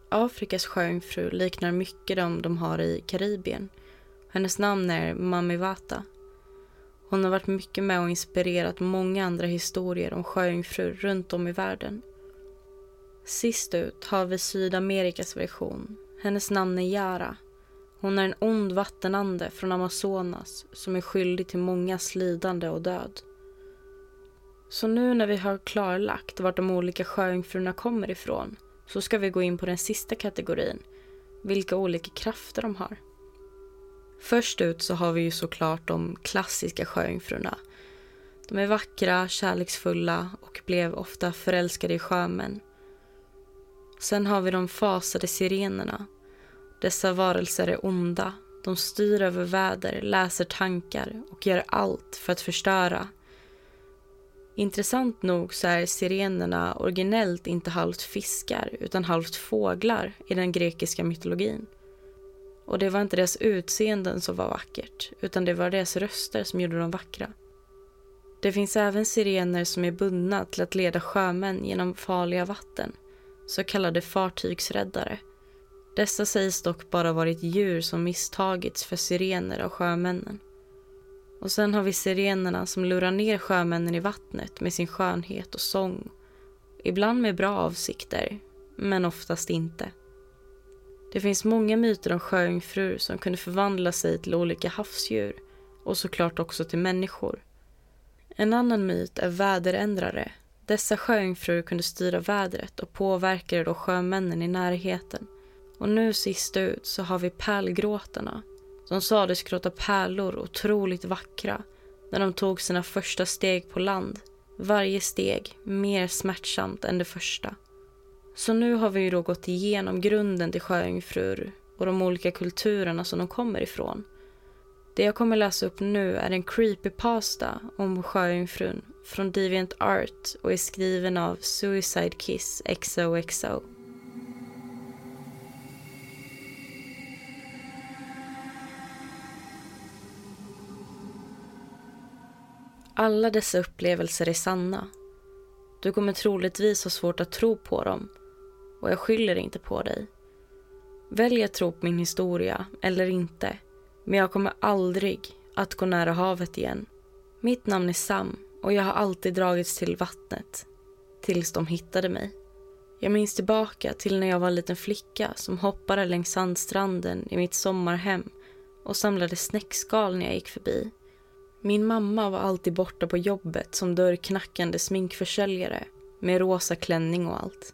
B: Afrikas sjöjungfru liknar mycket dem de har i Karibien. Hennes namn är Mamivata. Hon har varit mycket med och inspirerat många andra historier om sjöjungfrur runt om i världen. Sist ut har vi Sydamerikas version. Hennes namn är Yara. Hon är en ond vattenande från Amazonas som är skyldig till mångas lidande och död. Så nu när vi har klarlagt vart de olika sjöjungfrurna kommer ifrån så ska vi gå in på den sista kategorin, vilka olika krafter de har. Först ut så har vi ju såklart de klassiska sjöjungfrurna. De är vackra, kärleksfulla och blev ofta förälskade i sjömän. Sen har vi de fasade sirenerna. Dessa varelser är onda. De styr över väder, läser tankar och gör allt för att förstöra. Intressant nog så är sirenerna originellt inte halvt fiskar utan halvt fåglar i den grekiska mytologin. Och det var inte deras utseenden som var vackert utan det var deras röster som gjorde dem vackra. Det finns även sirener som är bundna till att leda sjömän genom farliga vatten så kallade fartygsräddare. Dessa sägs dock bara varit djur som misstagits för sirener av sjömännen. Och sen har vi sirenerna som lurar ner sjömännen i vattnet med sin skönhet och sång. Ibland med bra avsikter, men oftast inte. Det finns många myter om sjöjungfrur som kunde förvandla sig till olika havsdjur och såklart också till människor. En annan myt är väderändrare dessa sjöjungfrur kunde styra vädret och påverkade då sjömännen i närheten. Och nu sist ut så har vi pärlgråtarna. De sades gråta pärlor otroligt vackra när de tog sina första steg på land. Varje steg mer smärtsamt än det första. Så nu har vi ju då gått igenom grunden till sjöjungfrur och de olika kulturerna som de kommer ifrån. Det jag kommer läsa upp nu är en creepypasta om sjöjungfrun från Deviant Art och är skriven av Suicide Kiss XOXO. Alla dessa upplevelser är sanna. Du kommer troligtvis ha svårt att tro på dem och jag skyller inte på dig. Välj att tro på min historia eller inte men jag kommer aldrig att gå nära havet igen. Mitt namn är Sam och jag har alltid dragits till vattnet. Tills de hittade mig. Jag minns tillbaka till när jag var en liten flicka som hoppade längs sandstranden i mitt sommarhem och samlade snäckskal när jag gick förbi. Min mamma var alltid borta på jobbet som dörrknackande sminkförsäljare med rosa klänning och allt.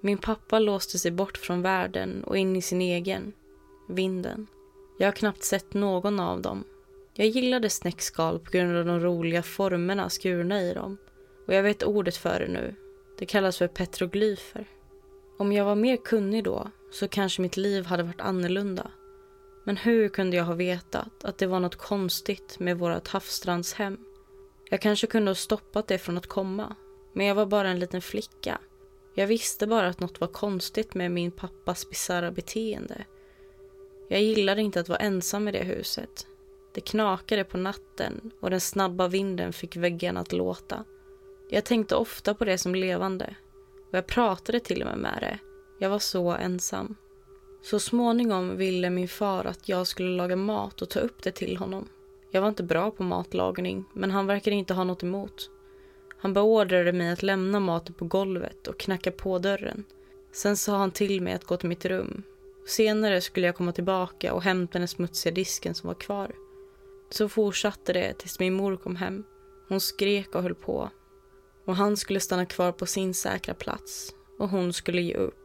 B: Min pappa låste sig bort från världen och in i sin egen, vinden. Jag har knappt sett någon av dem. Jag gillade snäckskal på grund av de roliga formerna skurna i dem. Och jag vet ordet för det nu. Det kallas för petroglyfer. Om jag var mer kunnig då så kanske mitt liv hade varit annorlunda. Men hur kunde jag ha vetat att det var något konstigt med vårt havsstrandshem? Jag kanske kunde ha stoppat det från att komma. Men jag var bara en liten flicka. Jag visste bara att något var konstigt med min pappas bisarra beteende. Jag gillade inte att vara ensam i det huset. Det knakade på natten och den snabba vinden fick väggarna att låta. Jag tänkte ofta på det som levande och jag pratade till och med med det. Jag var så ensam. Så småningom ville min far att jag skulle laga mat och ta upp det till honom. Jag var inte bra på matlagning, men han verkade inte ha något emot. Han beordrade mig att lämna maten på golvet och knacka på dörren. Sen sa han till mig att gå till mitt rum. Senare skulle jag komma tillbaka och hämta den smutsiga disken som var kvar. Så fortsatte det tills min mor kom hem. Hon skrek och höll på. Och han skulle stanna kvar på sin säkra plats. Och hon skulle ge upp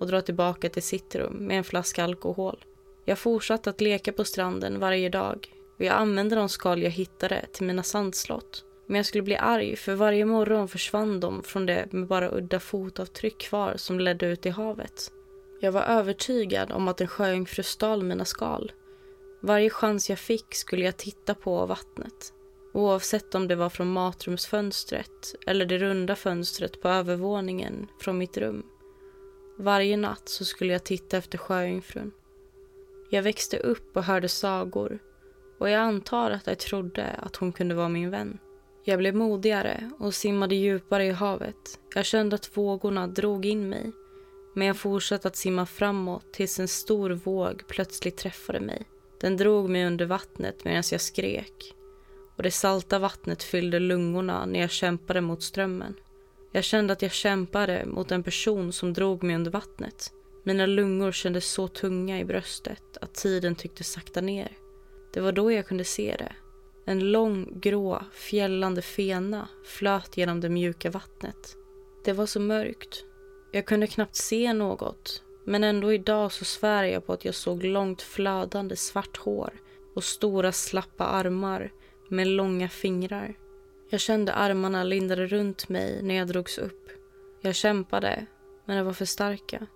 B: och dra tillbaka till sitt rum med en flaska alkohol. Jag fortsatte att leka på stranden varje dag och jag använde de skal jag hittade till mina sandslott. Men jag skulle bli arg för varje morgon försvann de från det med bara udda fotavtryck kvar som ledde ut i havet. Jag var övertygad om att en sjöjungfru stal mina skal. Varje chans jag fick skulle jag titta på vattnet. Oavsett om det var från matrumsfönstret eller det runda fönstret på övervåningen från mitt rum. Varje natt så skulle jag titta efter sjöjungfrun. Jag växte upp och hörde sagor och jag antar att jag trodde att hon kunde vara min vän. Jag blev modigare och simmade djupare i havet. Jag kände att vågorna drog in mig. Men jag fortsatte att simma framåt tills en stor våg plötsligt träffade mig. Den drog mig under vattnet medan jag skrek. Och det salta vattnet fyllde lungorna när jag kämpade mot strömmen. Jag kände att jag kämpade mot en person som drog mig under vattnet. Mina lungor kändes så tunga i bröstet att tiden tycktes sakta ner. Det var då jag kunde se det. En lång, grå, fjällande fena flöt genom det mjuka vattnet. Det var så mörkt. Jag kunde knappt se något, men ändå idag så svär jag på att jag såg långt flödande svart hår och stora slappa armar med långa fingrar. Jag kände armarna lindade runt mig när jag drogs upp. Jag kämpade, men de var för starka.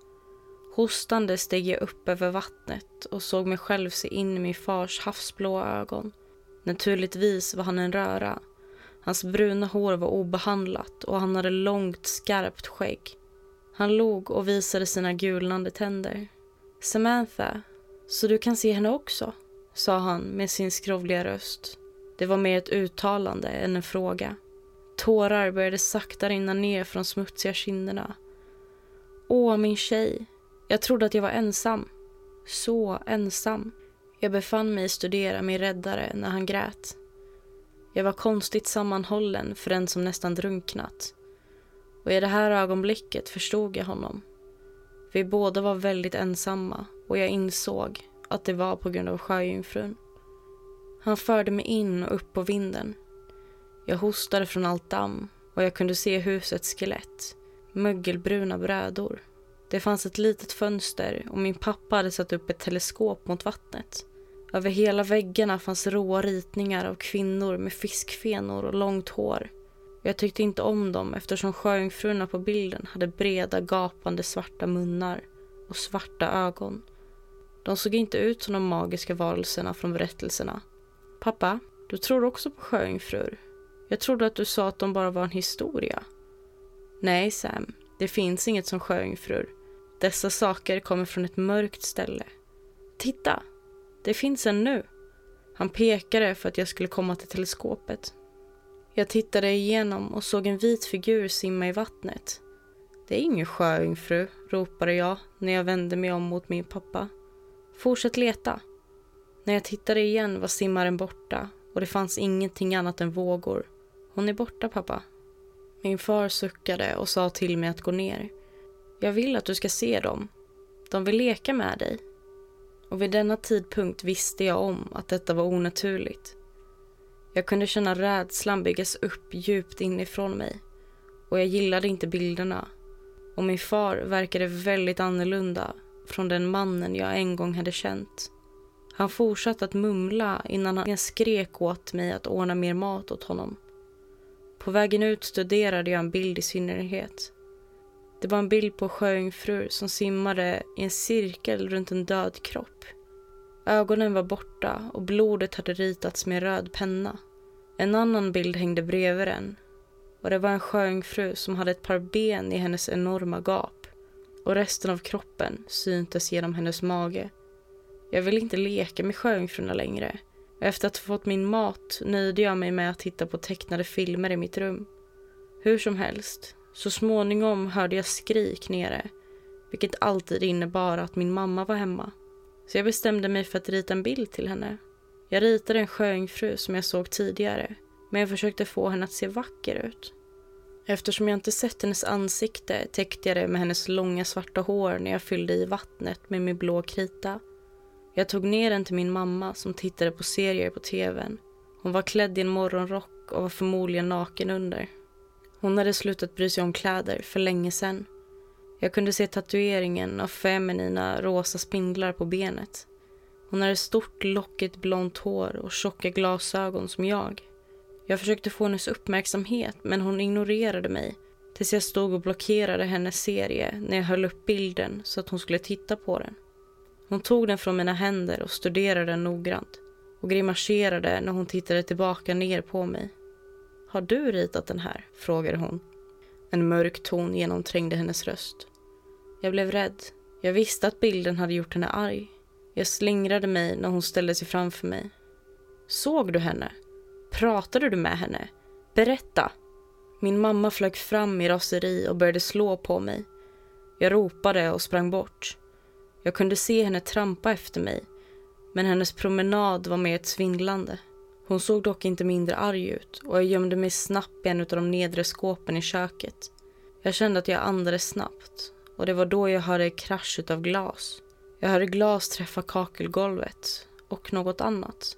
B: Hostande steg jag upp över vattnet och såg mig själv se in i min fars havsblåa ögon. Naturligtvis var han en röra. Hans bruna hår var obehandlat och han hade långt skarpt skägg. Han log och visade sina gulnande tänder. Samantha, så du kan se henne också? sa han med sin skrovliga röst. Det var mer ett uttalande än en fråga. Tårar började sakta rinna ner från smutsiga kinderna. Åh, min tjej. Jag trodde att jag var ensam. Så ensam. Jag befann mig i studera min räddare när han grät. Jag var konstigt sammanhållen för den som nästan drunknat. Och i det här ögonblicket förstod jag honom. Vi båda var väldigt ensamma och jag insåg att det var på grund av sjöjungfrun. Han förde mig in och upp på vinden. Jag hostade från allt damm och jag kunde se husets skelett. Mögelbruna brädor. Det fanns ett litet fönster och min pappa hade satt upp ett teleskop mot vattnet. Över hela väggarna fanns råa ritningar av kvinnor med fiskfenor och långt hår. Jag tyckte inte om dem eftersom sjöjungfrurna på bilden hade breda gapande svarta munnar och svarta ögon. De såg inte ut som de magiska varelserna från berättelserna. Pappa, du tror också på sjöjungfrur? Jag trodde att du sa att de bara var en historia. Nej, Sam. Det finns inget som sjöjungfrur. Dessa saker kommer från ett mörkt ställe. Titta! Det finns en nu. Han pekade för att jag skulle komma till teleskopet. Jag tittade igenom och såg en vit figur simma i vattnet. Det är ingen sjöjungfru, ropade jag när jag vände mig om mot min pappa. Fortsätt leta. När jag tittade igen var simmaren borta och det fanns ingenting annat än vågor. Hon är borta, pappa. Min far suckade och sa till mig att gå ner. Jag vill att du ska se dem. De vill leka med dig. Och vid denna tidpunkt visste jag om att detta var onaturligt. Jag kunde känna rädslan byggas upp djupt inifrån mig. Och jag gillade inte bilderna. Och min far verkade väldigt annorlunda från den mannen jag en gång hade känt. Han fortsatte att mumla innan han skrek åt mig att ordna mer mat åt honom. På vägen ut studerade jag en bild i synnerhet. Det var en bild på sjöjungfrur som simmade i en cirkel runt en död kropp. Ögonen var borta och blodet hade ritats med röd penna. En annan bild hängde bredvid den och det var en sjöjungfru som hade ett par ben i hennes enorma gap och resten av kroppen syntes genom hennes mage. Jag ville inte leka med sjöjungfrurna längre. Efter att ha fått min mat nöjde jag mig med att titta på tecknade filmer i mitt rum. Hur som helst, så småningom hörde jag skrik nere, vilket alltid innebar att min mamma var hemma. Så jag bestämde mig för att rita en bild till henne. Jag ritade en sjöjungfru som jag såg tidigare, men jag försökte få henne att se vacker ut. Eftersom jag inte sett hennes ansikte täckte jag det med hennes långa svarta hår när jag fyllde i vattnet med min blå krita. Jag tog ner den till min mamma som tittade på serier på tvn. Hon var klädd i en morgonrock och var förmodligen naken under. Hon hade slutat bry sig om kläder för länge sedan. Jag kunde se tatueringen av feminina rosa spindlar på benet. Hon hade stort lockigt blont hår och tjocka glasögon som jag. Jag försökte få hennes uppmärksamhet men hon ignorerade mig tills jag stod och blockerade hennes serie när jag höll upp bilden så att hon skulle titta på den. Hon tog den från mina händer och studerade den noggrant och grimaserade när hon tittade tillbaka ner på mig. Har du ritat den här? frågade hon. En mörk ton genomträngde hennes röst. Jag blev rädd. Jag visste att bilden hade gjort henne arg. Jag slingrade mig när hon ställde sig framför mig. Såg du henne? Pratade du med henne? Berätta! Min mamma flög fram i raseri och började slå på mig. Jag ropade och sprang bort. Jag kunde se henne trampa efter mig, men hennes promenad var mer ett svindlande. Hon såg dock inte mindre arg ut och jag gömde mig snabbt i en av de nedre skåpen i köket. Jag kände att jag andades snabbt och det var då jag hörde krasch av glas. Jag hörde glas träffa kakelgolvet och något annat.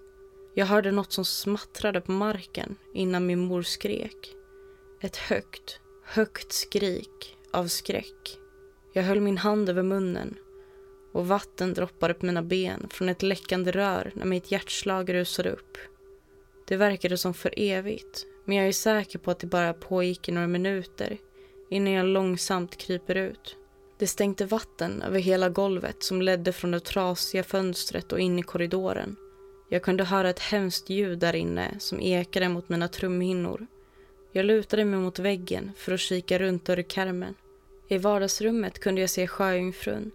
B: Jag hörde något som smattrade på marken innan min mor skrek. Ett högt, högt skrik av skräck. Jag höll min hand över munnen och vatten droppade på mina ben från ett läckande rör när mitt hjärtslag rusade upp. Det verkade som för evigt, men jag är säker på att det bara pågick i några minuter innan jag långsamt kryper ut. Det stänkte vatten över hela golvet som ledde från det trasiga fönstret och in i korridoren. Jag kunde höra ett hemskt ljud där inne som ekade mot mina trumhinnor. Jag lutade mig mot väggen för att kika runt dörrkarmen. I vardagsrummet kunde jag se sjöjungfrun.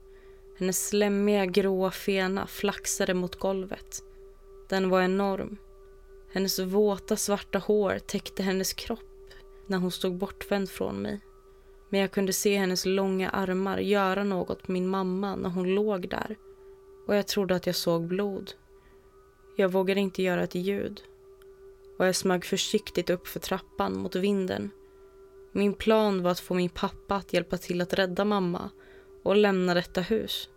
B: Hennes slemmiga gråa fena flaxade mot golvet. Den var enorm. Hennes våta svarta hår täckte hennes kropp när hon stod bortvänd från mig. Men jag kunde se hennes långa armar göra något på min mamma när hon låg där. Och jag trodde att jag såg blod. Jag vågade inte göra ett ljud. Och jag smög försiktigt upp för trappan mot vinden. Min plan var att få min pappa att hjälpa till att rädda mamma och lämna detta hus.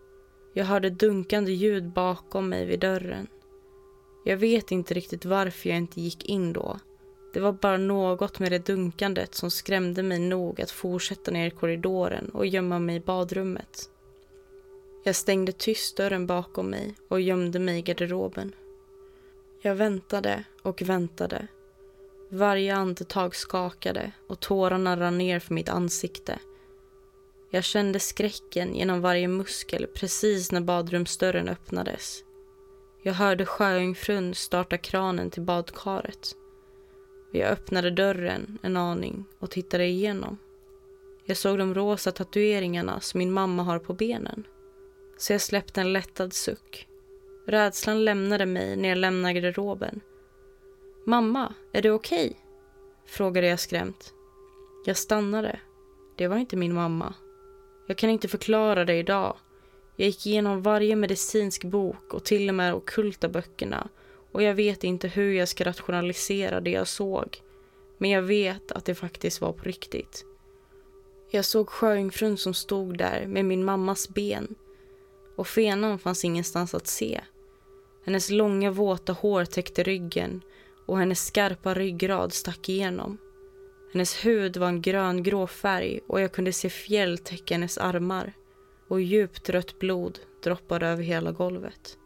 B: Jag hörde dunkande ljud bakom mig vid dörren. Jag vet inte riktigt varför jag inte gick in då. Det var bara något med det dunkandet som skrämde mig nog att fortsätta ner i korridoren och gömma mig i badrummet. Jag stängde tyst dörren bakom mig och gömde mig i garderoben. Jag väntade och väntade. Varje andetag skakade och tårarna rann ner för mitt ansikte. Jag kände skräcken genom varje muskel precis när badrumsdörren öppnades. Jag hörde sjöjungfrun starta kranen till badkaret. Jag öppnade dörren en aning och tittade igenom. Jag såg de rosa tatueringarna som min mamma har på benen. Så jag släppte en lättad suck. Rädslan lämnade mig när jag lämnade garderoben. Mamma, är du okej? Okay? Frågade jag skrämt. Jag stannade. Det var inte min mamma. Jag kan inte förklara det idag. Jag gick igenom varje medicinsk bok och till och med okulta böckerna och jag vet inte hur jag ska rationalisera det jag såg. Men jag vet att det faktiskt var på riktigt. Jag såg sjöjungfrun som stod där med min mammas ben och fenan fanns ingenstans att se. Hennes långa våta hår täckte ryggen och hennes skarpa ryggrad stack igenom. Hennes hud var en grön grå färg och jag kunde se fjäll täcka hennes armar och djupt rött blod droppade över hela golvet.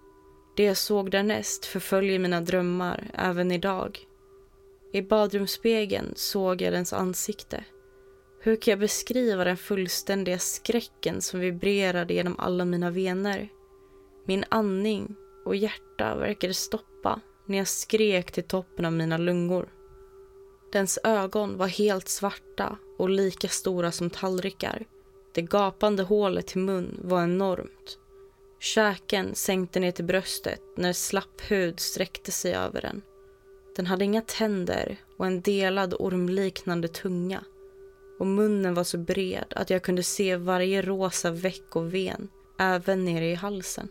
B: Det jag såg därnäst förföljer mina drömmar även idag. I badrumsspegeln såg jag dens ansikte. Hur kan jag beskriva den fullständiga skräcken som vibrerade genom alla mina vener? Min andning och hjärta verkade stoppa när jag skrek till toppen av mina lungor. Dens ögon var helt svarta och lika stora som tallrikar. Det gapande hålet till mun var enormt. Käken sänkte ner till bröstet när slapp hud sträckte sig över den. Den hade inga tänder och en delad ormliknande tunga. Och munnen var så bred att jag kunde se varje rosa veck och ven, även nere i halsen.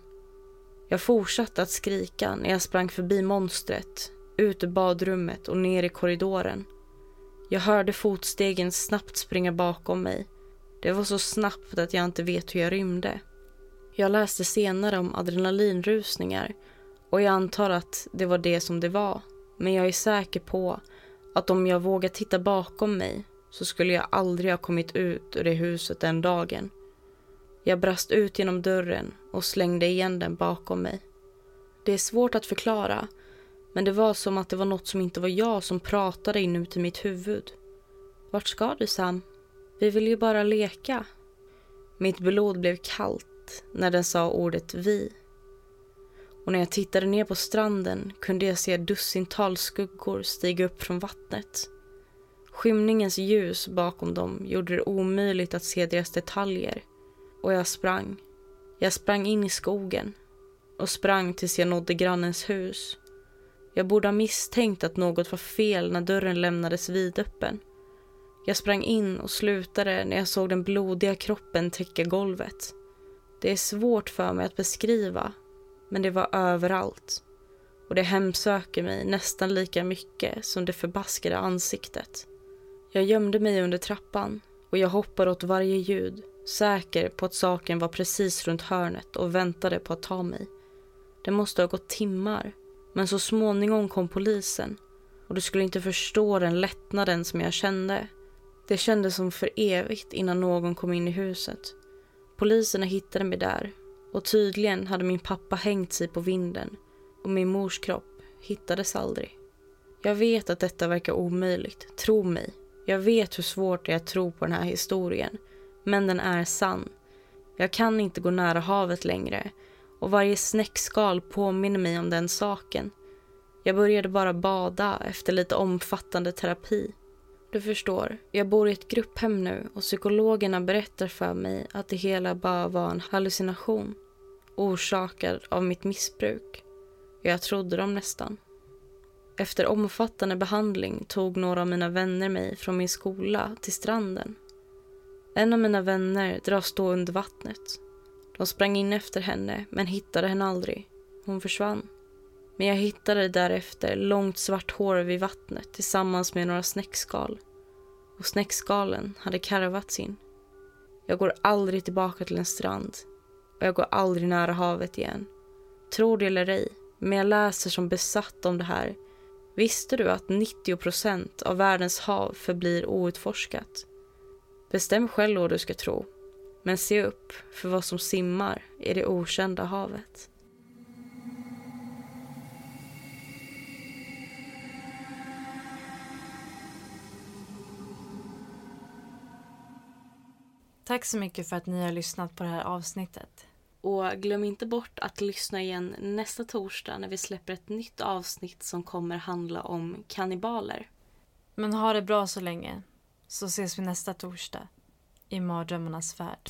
B: Jag fortsatte att skrika när jag sprang förbi monstret, ut ur badrummet och ner i korridoren. Jag hörde fotstegen snabbt springa bakom mig. Det var så snabbt att jag inte vet hur jag rymde. Jag läste senare om adrenalinrusningar och jag antar att det var det som det var. Men jag är säker på att om jag vågat titta bakom mig så skulle jag aldrig ha kommit ut ur det huset den dagen. Jag brast ut genom dörren och slängde igen den bakom mig. Det är svårt att förklara, men det var som att det var något som inte var jag som pratade inuti mitt huvud. Vart ska du Sam? Vi vill ju bara leka. Mitt blod blev kallt när den sa ordet vi. Och när jag tittade ner på stranden kunde jag se dussintals skuggor stiga upp från vattnet. Skymningens ljus bakom dem gjorde det omöjligt att se deras detaljer. Och jag sprang. Jag sprang in i skogen och sprang tills jag nådde grannens hus. Jag borde ha misstänkt att något var fel när dörren lämnades vidöppen. Jag sprang in och slutade när jag såg den blodiga kroppen täcka golvet. Det är svårt för mig att beskriva, men det var överallt. Och det hemsöker mig nästan lika mycket som det förbaskade ansiktet. Jag gömde mig under trappan och jag hoppade åt varje ljud, säker på att saken var precis runt hörnet och väntade på att ta mig. Det måste ha gått timmar, men så småningom kom polisen och du skulle inte förstå den lättnaden som jag kände. Det kändes som för evigt innan någon kom in i huset. Poliserna hittade mig där och tydligen hade min pappa hängt sig på vinden och min mors kropp hittades aldrig. Jag vet att detta verkar omöjligt, tro mig. Jag vet hur svårt det är att tro på den här historien, men den är sann. Jag kan inte gå nära havet längre och varje snäckskal påminner mig om den saken. Jag började bara bada efter lite omfattande terapi. Du förstår, jag bor i ett grupphem nu och psykologerna berättar för mig att det hela bara var en hallucination orsakad av mitt missbruk. Jag trodde dem nästan. Efter omfattande behandling tog några av mina vänner mig från min skola till stranden. En av mina vänner dras då under vattnet. De sprang in efter henne men hittade henne aldrig. Hon försvann. Men jag hittade därefter långt svart hår vid vattnet tillsammans med några snäckskal. Och snäckskalen hade karvats in. Jag går aldrig tillbaka till en strand och jag går aldrig nära havet igen. Tror det eller ej, men jag läser som besatt om det här. Visste du att 90 procent av världens hav förblir outforskat? Bestäm själv vad du ska tro. Men se upp för vad som simmar i det okända havet.
A: Tack så mycket för att ni har lyssnat på det här avsnittet.
B: Och glöm inte bort att lyssna igen nästa torsdag när vi släpper ett nytt avsnitt som kommer handla om kannibaler.
A: Men ha det bra så länge, så ses vi nästa torsdag i mardrömmarnas värld.